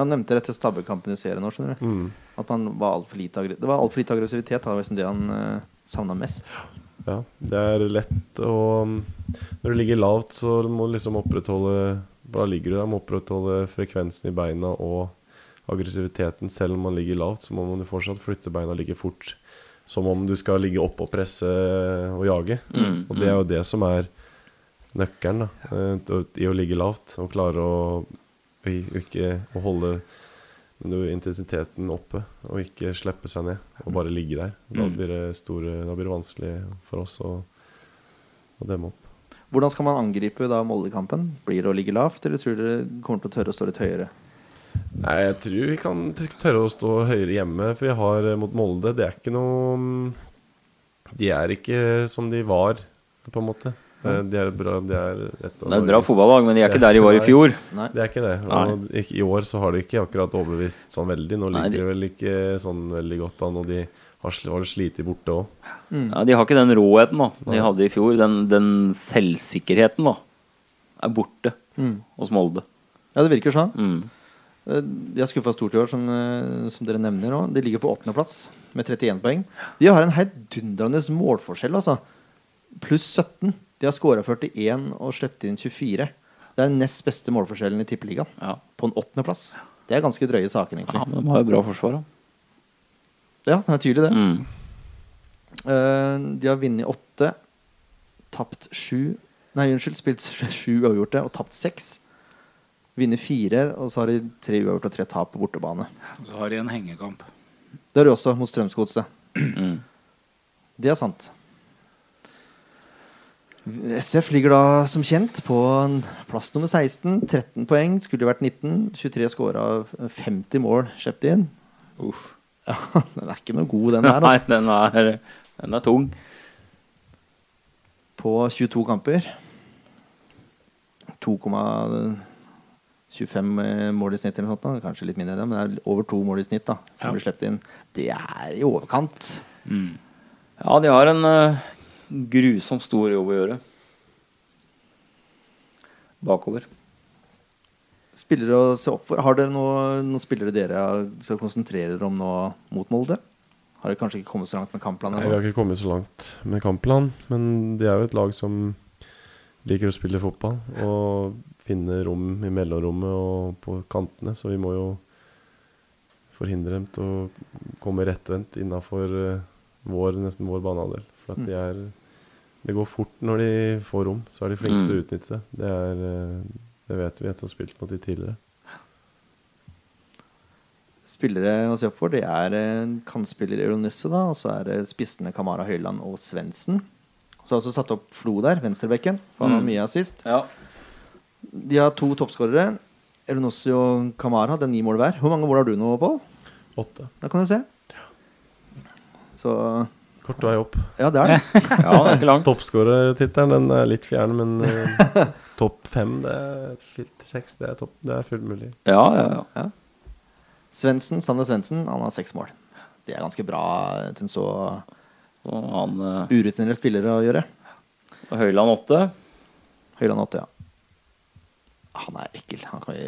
Han nevnte det til Stabbekampen i serien nå, skjønner du. Mm. At man var alt for lite Det var altfor lite aggressivitet. Det var liksom det han uh, savna mest. Ja, det er lett å Når du ligger lavt, så må du liksom opprettholde Da ligger du der, må opprettholde frekvensen i beina og aggressiviteten. Selv om man ligger lavt, så må man jo fortsatt flytte beina like fort som om du skal ligge oppe og presse og jage. Mm, Og det er jo det som er nøkkelen da, eh, i å ligge lavt og klare å, ikke å holde intensiteten oppe og ikke slippe seg ned og bare ligge der. Da Mm. blir det, store, da blir det vanskelig for oss å, å demme opp. Hvordan skal man angripe da Molde-kampen? Blir det å ligge lavt, eller tror dere kommer til å tørre å stå litt høyere? Nei, jeg tror vi kan tørre å stå høyere hjemme, for vi har eh, mot Molde Det er ikke noe mm, De er ikke som de var, på en måte. Eh, De er bra De er et av Det er et bra fotballag, men de er ikke der de var i fjor. Nei. Det er ikke det. Og i år så har de ikke akkurat overbevist sånn veldig. Nå ligger de- vel ikke sånn veldig godt an, og de har, har slitt borte òg. Ja, de har ikke den råheten da de hadde i fjor. Den, den selvsikkerheten da er borte Mm. hos Molde. Ja, det virker sånn. Mm. Eh, De har skuffa stort i år, som, eh, som dere nevner nå. De ligger på åttendeplass med 31 poeng. De har en heidundrende målforskjell, altså. Pluss 17. De har skåra 41 og sluppet inn 24. Det er den nest beste målforskjellen i Tippeligaen. Ja. På en åttendeplass. Det er ganske drøye saken, egentlig. ja, men de har jo bra forsvar, da. Ja, det er tydelig, det. Mm. Eh, de har vunnet åtte, tapt sju Nei, unnskyld, spilt sju uavgjorte og tapt seks. Vunnet fire, og så har de tre uavgjorte og tre tap på bortebane. Og så har de en hengekamp. Det har de også mot Strømsgodset. Mm. Det er sant. SF ligger da som kjent på plass nummer 16. 13 poeng. Skulle vært 19. 23 skåra 50 mål sluppet inn. Uff. Ja, den er ikke noe god, den. Nei, Altså. den er, den er tung. På 22 kamper. 2,25 mål i snitt eller noe sånt. Kanskje litt mindre enn det, men det er over to mål i snitt da, som Ja. blir sluppet inn. Det er i overkant. Ja, de har en eh, grusomt stor jobb å gjøre. Bakover. Spillere å se opp for. Har dere noe- noen spillere dere skal konsentrere dere om nå mot Molde? Har dere kanskje ikke kommet så langt med kampplanen? Nei, vi har ikke kommet så langt med kampplanen, men de er jo et lag som liker å spille fotball og finne rom i mellomrommet og på kantene, så vi må jo forhindre dem til å komme rettvendt innafor vår, nesten vår banehalvdel. For at de er Det går fort når de får rom, så er de flinke til å utnytte det. Det, er, eh, det vet vi etter å ha spilt mot de tidligere. Spillere å se opp for, det er eh, kantspiller Euronisse, da, og så er det spissene Kamara Høyland og Svendsen. Så har også satt opp Flo der, venstrebekken, for han har mye assist. Ja. De har to toppskårere. Eronossi og Kamara hadde ni mål hver. Hvor mange mål har du nå, Pål? Åtte. Da kan du se. Så Kort vei opp. Ja, det er det. ja, det er ikke langt. Toppskårertittelen den er litt fjern, men uh, topp fem, det er seks, det er topp. Det er fullt mulig. Ja, ja, ja. Svendsen, Sander Svendsen, han har seks mål. Det er ganske bra til en så uh, eh, urutinert spiller å gjøre. og Høyland åtte. Høyland åtte, ja. Han er ekkel. Han kan jo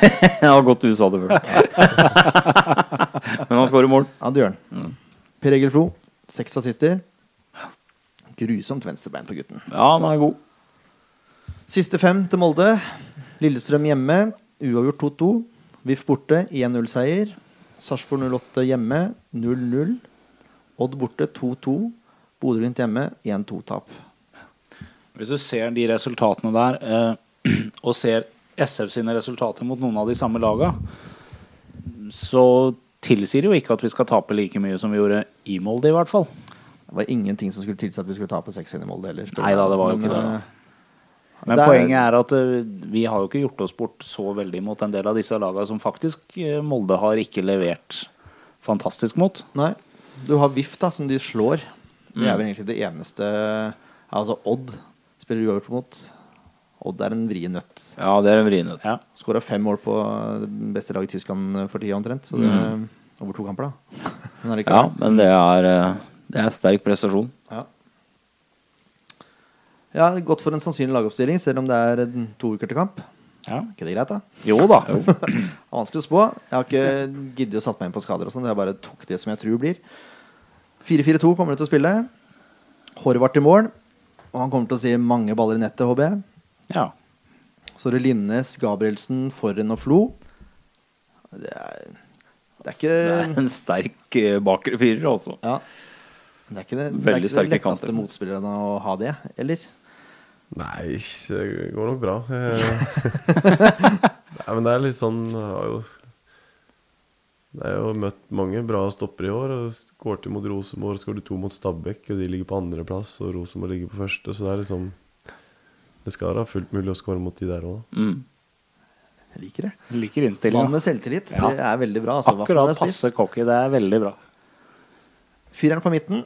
ja, godt du sa det først. Men han skårer mål. Ja, det gjør han. Per Egil Flo, seks assister. Grusomt venstrebein på gutten. Ja, han er god. Siste fem til Molde. Lillestrøm hjemme, uavgjort 2-2. VIF borte, 1-0-seier. Sarpsborg 08 hjemme, 0-0. Odd borte, 2-2. Bodø-Glimt hjemme, 1-2-tap. Hvis du ser de resultatene der, eh, og ser SF sine resultater mot noen av de samme laga, så tilsier jo ikke at vi skal tape like mye som vi gjorde i Molde, i hvert fall. Det var ingenting som skulle tilsi at vi skulle tape 6-1 i Molde heller. Nei da, det var jo ikke det, da. eh, Men er- poenget er at eh, vi har jo ikke gjort oss bort så veldig mot en del av disse lagene som faktisk eh, Molde har ikke levert fantastisk mot. Nei. Du har VIF, da, som de slår. Det er vel egentlig det eneste Altså Odd spiller uavgjort mot. Odd er en vrien nøtt. Ja, det er en vrien nøtt. Ja. Skåra fem mål på det beste laget i Tyskland for tida omtrent. Så det over to kamper, da. Men Ja, men det er, eh, det er sterk prestasjon. Ja. Ja, godt for en sannsynlig lagoppstilling, selv om det er to uker til kamp. Ja. Er ikke det greit, da? Jo da. Det er vanskelig å spå. Jeg har ikke giddet å satt meg inn på skader og sånn. Jeg bare tok det som jeg tror blir. 4-4-2 kommer de til å spille. Horvath i mål. Og han kommer til å si mange baller i nettet, håper jeg. Ja. Så er det Linnes, Gabrielsen, Forren og Flo. Det er, det er ikke Det er en sterk eh, bakre firer, altså. ja. Det er ikke det, det, er ikke det letteste kanter. motspillerne å ha det, eller? Nei, det går nok bra. Eh, Nei, men det er litt sånn har jo, Det er jo møtt mange bra stoppere i år. Og til mot Rosenborg, skåret to mot Stabæk, og de ligger på andreplass. Og Rosenborg ligger på første, så det er liksom Det skal være fullt mulig å skåre mot de der òg. Mm. Jeg liker det. Jeg Liker Mann med selvtillit. Ja. Det er veldig bra. Altså, Akkurat passe cocky. Det er veldig bra. Fyreren på midten.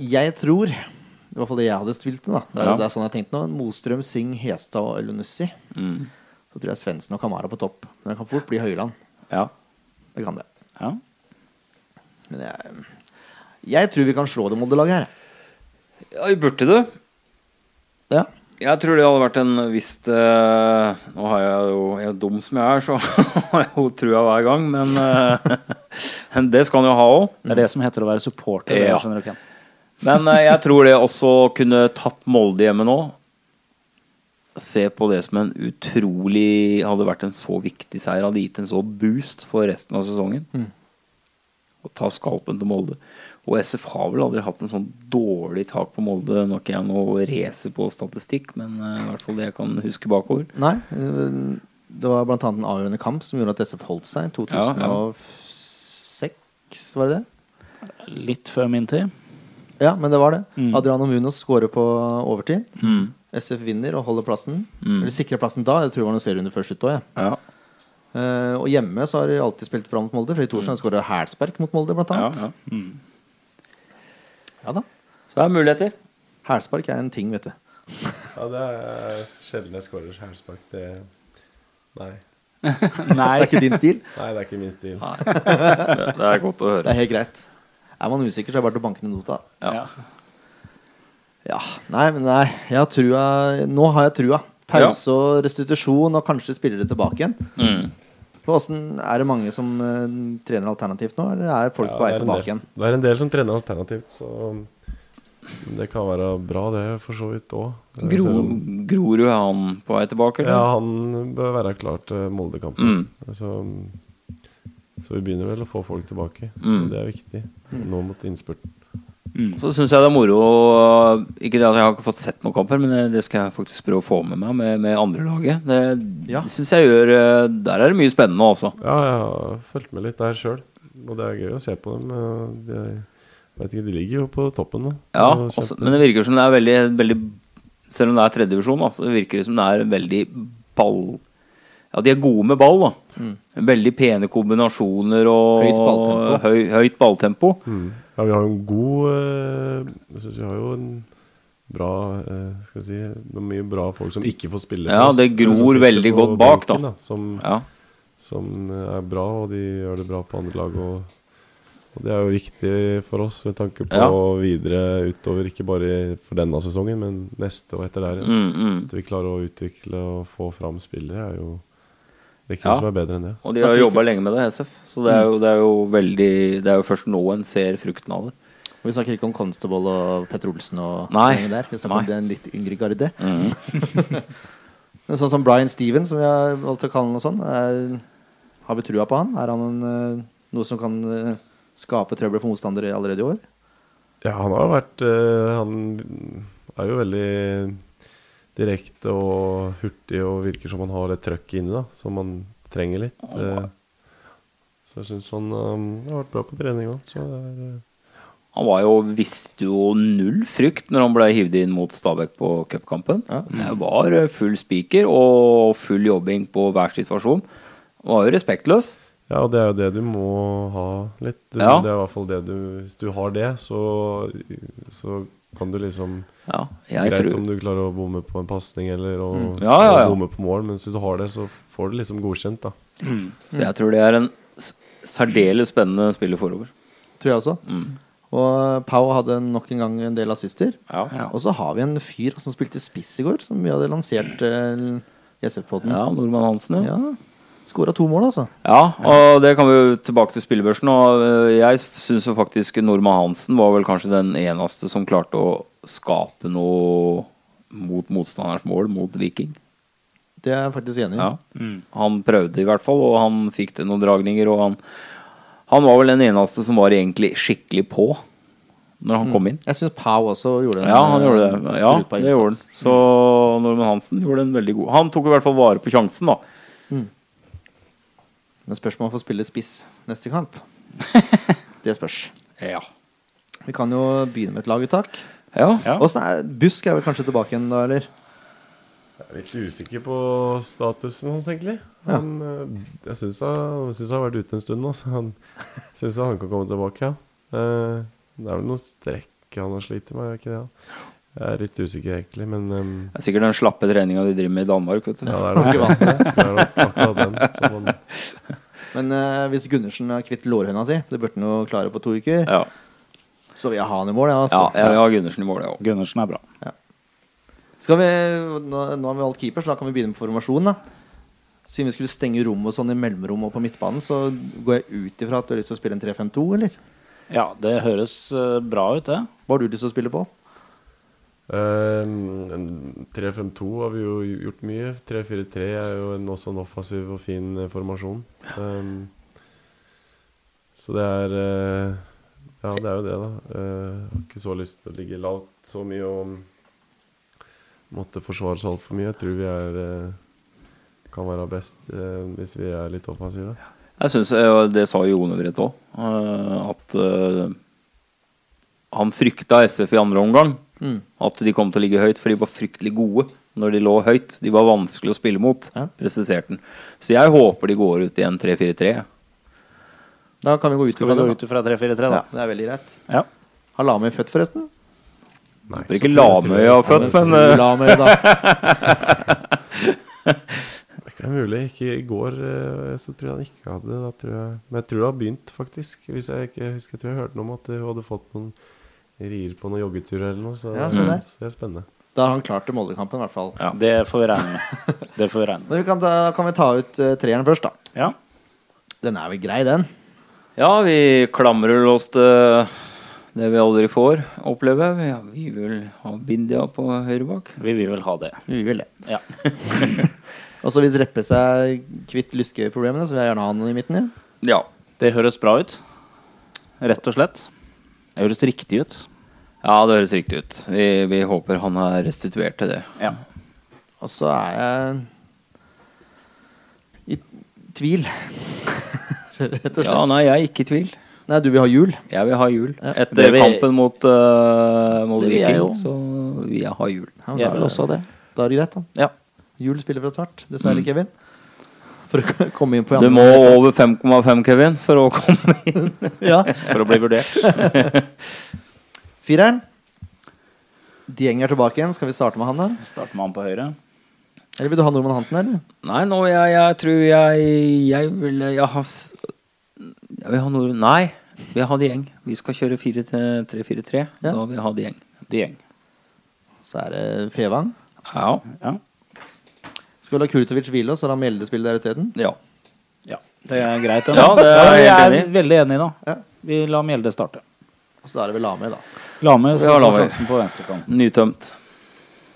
Jeg, tror I hvert fall det jeg hadde stilt med. da Det er, Ja. det er sånn jeg har tenkt nå Mostrøm, Singh, Hestad og Elunussi. Mm. Så tror jeg Svendsen og Kamara på topp. Men det kan fort bli Høyland. Ja. Det kan det. Ja. Men jeg, jeg tror vi kan slå det Molde-laget her. ja, vi burde det. Ja. Jeg tror det hadde vært en viss uh, Nå har jeg jo Jeg er dum som jeg er, så har jeg jo trua hver gang. Men uh, det skal han jo ha òg. Det er det som heter å være supporter. Ja. du, Men uh, jeg tror det også kunne tatt Molde hjemme nå. Se på det som en utrolig Hadde vært en så viktig seier. Hadde gitt en så boost for resten av sesongen. Å ta skalpen til Molde. Og SF har vel aldri hatt en sånn dårlig tak på Molde. Nå er ikke jeg noe racer på statistikk, men eh, i hvert fall det jeg kan huske bakover. Nei. eh, Det var annet en avgjørende kamp som gjorde at SF holdt seg. i Ja, ja. 2006, var det det? Litt før min tid. Ja, men det var det. Mm. Adriano Munoz skårer på overtid. Mm. SF vinner og holder plassen. Mm. Eller sikrer plassen da. Jeg tror det var noen serierunde før slutt òg. Ja. Ja. Uh, og hjemme så har de alltid spilt bra mot Molde. Fredrik Thorsen har skåra hælspark mot Molde, blant annet. Ja, ja. Ja da. Så det er muligheter. Hælspark er en ting, vet du. Ja, det er sjelden jeg scorer hælspark. Det Nei. Det er ikke din stil. Nei, det er ikke min stil. Det, det er godt å høre. Det er helt greit. Er man usikker, så er det bare til å banke ned nota. Ja. Ja, nei, men nei. Jeg har trua Nå har jeg trua. Pause og restitusjon, og kanskje spillere tilbake igjen. Mm. Hvordan, er det mange som uh, trener alternativt nå, eller er folk Ja, på vei det en tilbake igjen? Det er en del som trener alternativt, så det kan være bra, det, for så vidt òg. Gro, Grorud er han på vei tilbake, Ja, han bør være klar til Moldekampen. Mm. Så, så vi begynner vel å få folk tilbake. Mm. Det er viktig nå mot innspurten. Så syns jeg det er moro Ikke det at jeg har ikke fått sett noen kamper, men det- det skal jeg faktisk prøve å få med meg med, med andre laget. Det Ja. synes jeg gjør eh, Der er det mye spennende også. Ja, jeg har fulgt med litt der sjøl, og det er gøy å se på dem. De, vet ikke, de ligger jo på toppen nå. Ja, også, men det virker som det er veldig, veldig Selv om det er tredjedivisjon, så virker det som det er veldig ball Ja, de er gode med ball, da. Veldig pene kombinasjoner og Høyt balltempo. Høy, høyt balltempo. Mm. Ja, vi har jo en god eh, Jeg syns vi har jo en bra eh, Skal vi si er mye bra folk som ikke får spille. Ja, det gror veldig godt bak, da. benken, Som, Ja. som er bra, og de gjør det bra på andre lag. Og, og det er jo viktig for oss med tanke på Ja. videre utover, ikke bare for denne sesongen, men neste og etter der. igjen. Mm, mm. At vi klarer å utvikle og få fram spillere, er jo det er ikke Ja. noe som er bedre enn det. Og de har jo jobba lenge med det, SF. Så det er, jo, det er jo veldig Det er jo først nå en ser frukten av det. Og vi snakker ikke om Constable og Petter Olsen og Nei. der. Vi snakker om den litt yngre garde. Mm. Men sånn som Brian Steven, som vi har valgt å kalle han og sånn, er, har vi trua på han? Er han en, eh, noe som kan eh, skape trøbbel for motstandere allerede i år? Ja, han har vært øh, Han er jo veldig direkte og hurtig og virker som han har det trøkket inni, da, som man trenger litt. Eh, så jeg syns han um, har vært bra på trening òg. Så det er eh, Han var jo, visste jo null frykt når han ble hivd inn mot Stabæk på cupkampen. Det var eh, full spiker og full jobbing på hver situasjon. Han var jo respektløs. Ja, og det er jo det du må ha litt. Du, Ja. Det er i hvert fall det du Hvis du har det, så, så kan du liksom Ja, jeg Greit tror om du klarer å bomme på en pasning eller å, Ja, ja, ja. bomme på mål, men hvis du har det, så får du liksom godkjent, da. Så jeg tror det er en særdeles spennende spiller forover. Tror jeg også. Mm. Og Pau hadde nok en gang en del assister. Ja. Ja. Og så har vi en fyr som spilte spiss i går, som vi hadde lansert eh, i SF-poden. ja, Nordmann Hansen, ja. Skåra to mål, altså. Ja, og det kan vi jo tilbake til spillebørsen. Og øh, jeg syns faktisk Norma Hansen var vel kanskje den eneste som klarte å skape noe mot motstanderens mål, mot Viking. Det er jeg faktisk enig i. Ja. Han prøvde i hvert fall, og han fikk til noen dragninger. Og han, han var vel den eneste som var egentlig skikkelig på når han kom inn. Jeg syns Pau også gjorde det. Ja, han gjorde eh, det. Ja, det gjorde han. Så Norman Hansen gjorde en veldig god Han tok i hvert fall vare på sjansen, da. Men spørsmålet om å få spille spiss neste kamp, det spørs. Ja. Vi kan jo begynne med et laguttak. ja. Ja. Er Busk er vel kanskje tilbake igjen da, eller? Jeg er litt usikker på statusen hans, egentlig. Han, ja. jeg syns han, synes han har vært ute en stund nå, så han syns han kan komme tilbake, ja. Eh, Det er vel noen strekk han har slitt med, er det ikke det? Jeg er litt usikker, egentlig, men um, Det er sikkert den slappe treninga de driver med i Danmark. Vet du. ja, det er nok, det er nok akkurat den. Man... Men uh, hvis Gundersen er kvitt lårhøna si, det burde han jo klare på to uker, Ja. så vil jeg ha han i mål. Ja, ja, altså. jeg vil ha Gundersen i mål, jeg òg. Gundersen er bra. Skal vi, nå, nå har vi valgt keeper, så da kan vi begynne med formasjonen. da Siden vi skulle stenge rom og sånn i mellomrom og på midtbanen, så går jeg ut ifra at du har lyst til å spille en 3-5-2, eller? Ja, det høres eh, bra ut, det. Hva har du lyst til å spille på? Eh, 3-5-2 har vi jo gjort mye. 3-4-3 er jo en, også en offensiv og fin eh, formasjon. Um, så det er uh, Ja, det er jo det, da. Eh, har ikke så lyst til å ligge lavt så mye og måtte forsvare oss altfor mye. Jeg tror vi er uh, kan være best hvis vi er litt offensive. Jeg synes, Det sa jo Jon Øvret òg. At han frykta SF i andre omgang. Mm. At de kom til å ligge høyt, for de var fryktelig gode når de lå høyt. De var vanskelig å spille mot, Ja. presiserte han. Så jeg håper de går ut i en 3-4-3. Da kan vi gå ut ifra det. ut fra 3-4-3, Da. da? Ja, det er veldig greit. Ja. Har Lamøy født, forresten? Nei, Håper ikke Lamøy har født, men Fru eh, Lamøy, da. Det er mulig. Ikke i går eh, så tror jeg han ikke hadde det. Da tror jeg. Men jeg tror det har begynt, faktisk. Hvis jeg ikke husker, jeg tror jeg hørte noe om at hun hadde fått noen rier på noen joggeturer eller noe. Så, Ja, se der. så det er spennende. Da har han klart det målekampen i hvert fall. Ja. Det får vi regne med. Det får vi regne med. Men vi kan, da kan vi ta ut uh, treeren først, da. Ja. Den er vel grei, den. Ja, vi klamrer oss til det vi aldri får oppleve. Vi, ja, vi vil ha Bindia på høyre bak. Vi vil vel ha det. Vi vil det. Ja. Og så hvis Reppe seg kvitt lyskeproblemene, så vil jeg gjerne ha han i midten. Ja. Ja. Det høres bra ut. Rett og slett. Det høres riktig ut. ja, det høres riktig ut. Vi, vi håper han er restituert til det. Ja. Og så er jeg i tvil. Rett og slett. Ja, nei, jeg er ikke i tvil. Nei, du vil ha jul? Jeg vil ha jul. Ja. Etter vi... kampen mot, uh, mot Viking, så vil jeg ha jul. Ja, Jeg vil også det. Da er det greit, da. Ja. Jul spiller fra start. Dessverre, Kevin. For å komme inn på Du må over 5,5, Kevin, for å komme inn. Ja. For å bli vurdert. Fireren. Dieng er tilbake igjen. Skal vi starte med han, da? Starte med han på høyre. Eller vil du ha Normann Hansen, eller? Nei, nå jeg, jeg tror jeg Jeg vil jeg har Jeg vil ha Nord... Nei, vi har ha Dieng. Vi skal kjøre 4-3-4-3. Ja. Da vil vi ha Dieng. Dieng. Så er det Fevang. Ja. Ja. Skal vi la Kurtovic hvile, og så la Mjelde spille der isteden? ja. ja. Det er greit. Ja, det er jeg helt er enig i. veldig enig, da. Ja. Vi lar Mjelde starte. Og så da er det vel Lame, da. Lame Ja, får la sjansen på venstrekanten. Nytømt.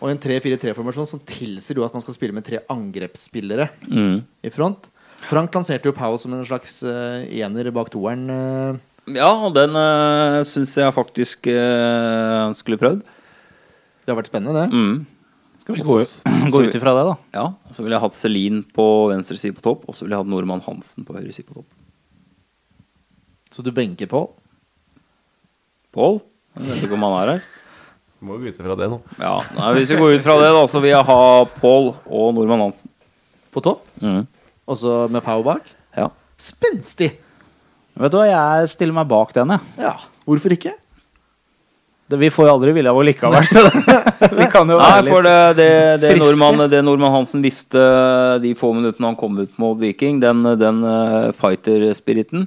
Og en 3-4-3-formasjon som tilsier jo at man skal spille med tre angrepsspillere Mm. i front. Frank lanserte jo Powell som en slags uh, ener bak toeren. Uh. Ja, og den uh, syns jeg faktisk uh, skulle prøvd. det har vært spennende, det. Mm. Skal vi gå, gå ut ifra det, da? Ja, Så ville jeg hatt Celine på venstre side på topp, og så ville jeg hatt Nordmann Hansen på høyre side på topp. Så du benker på. Pål? Jeg vet ikke om han er her. Må jo gå ut ifra det nå. Ja, nei, Hvis vi går ut fra det, da, så vil jeg ha Pål og Nordmann Hansen. På topp. Mm. Og så med Power bak. Ja. Spenstig! Vet du hva, jeg stiller meg bak den, jeg. Ja, hvorfor ikke? Vi får jo aldri vilja vår likevel, så vi kan jo Nei, være for litt det, det, det. Nordmann, det Nordmann Hansen visste de få minuttene han kom ut mot Viking, den, den eh, fighter-spiriten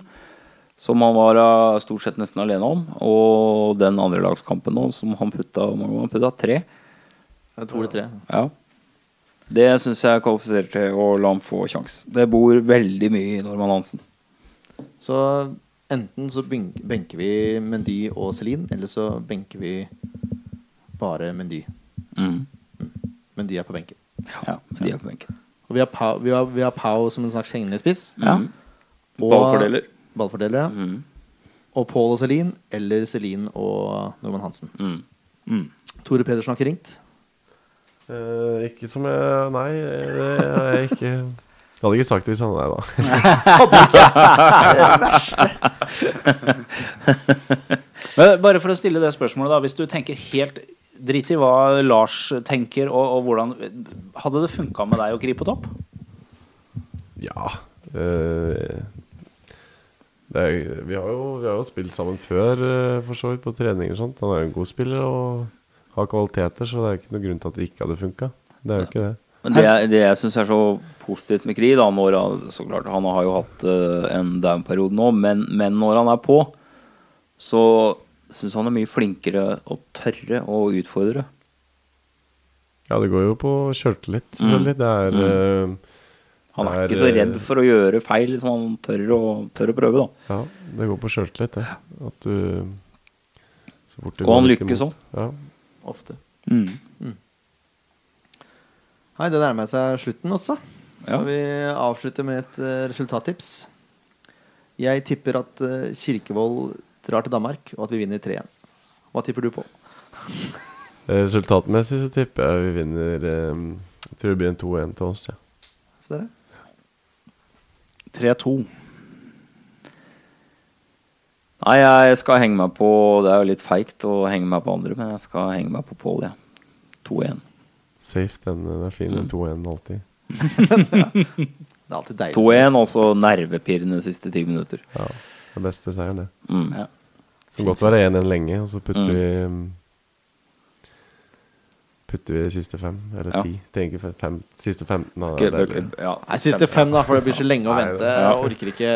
som han var eh, stort sett nesten alene om, og den andrelagskampen nå, som han putta hvor mange ganger han putta tre. Jeg tror det er tre. Ja. Det syns jeg kvalifiserer til å la ham få sjanse. Det bor veldig mye i Norman Hansen. Så enten så benker vi Mendy og Celine, eller så benker vi bare Mendy. Mm. Mendy er på benken. Ja. Mendy er på benken. Og vi har Pau, vi har, vi har Pau som en slags hengende spiss. Ja. Mm. Og- Ballfordeler. Ballfordeler, ja. Mm. Og Paul og Celine, eller Celine og Norman Hansen. Mm. Mm. Tore Pedersen har ikke ringt. Eh, ikke som jeg Nei, det er jeg ikke Jeg hadde ikke sagt det hvis han deg da. Bare for å stille det spørsmålet, da. Hvis du tenker helt Drit i hva Lars tenker, og, og hvordan Hadde det funka med deg å gripe på topp? Ja Øh, det er, vi, har jo, vi har jo spilt sammen før, eh, for så vidt, på trening og sånt. Han er jo en god spiller og har kvaliteter, så det er jo ikke noe grunn til at det ikke hadde funka. Det er jo ikke det. Men det, det jeg syns er så positivt med Kri, da, når han, så klart, han har jo hatt uh, en down-periode nå, men, men når han er på, så syns han er mye flinkere å tørre å utfordre. Ja, det går jo på sjøltillit, selvfølgelig. Det er eh, Han er er, ikke så eh, redd for å gjøre feil som han tør å, tør å prøve, da. Ja, det går på sjøltillit, det. At du så fort det Og han lykkes imot. Ja. Ofte. Mm. Nei, det nærmer seg slutten også. Skal Ja. vi avslutte med et eh, resultattips? Jeg tipper at eh, Kirkevold drar til Danmark, og at vi vinner 3-1. Hva tipper du på? Eh, Resultatmessig så tipper jeg vi vinner Jeg tror det blir en 2-1 til oss, ja. Se dere. 3-2. Nei, jeg skal henge meg på Det er jo litt feigt å henge meg på andre, men jeg skal henge meg på Pål, jeg. 2-1. Safe, den, den er fin, den 2-1 alltid. Det er alltid deilig. 2-1, og så nervepirrende siste ti minutter. Ja, det beste seieren, det. Mm. Ja. Kan godt være 1-1 lenge, og så putter Mm. vi mm, Putter vi de siste fem, eller Ja. ti. Tenker fem, fem, siste 15. Da, okay, det okay. Ja, siste, Nei, siste fem, da, for det blir så lenge å Nei, vente. Jeg orker ikke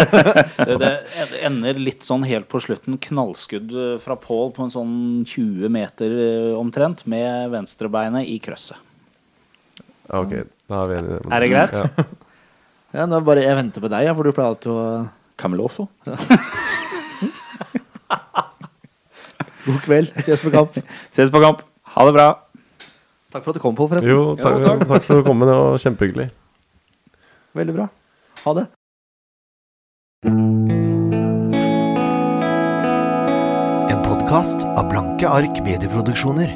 Det, det ender litt sånn helt på slutten. Knallskudd eh, fra Pål på en sånn 20 meter eh, omtrent, med venstrebeinet i krøsset. Ok, da er vi enige. Er det greit? Ja. Ja, nå bare jeg venter på deg, ja, for du pleier alltid å Camel også. God kveld. Ses på kamp. Ses på kamp. Ha det bra. Takk for at du kom, på forresten. Jo, takk, Jo, takk. takk for at du kom. Med, Det var kjempehyggelig. Veldig bra. Ha det. En podkast av Blanke ark medieproduksjoner.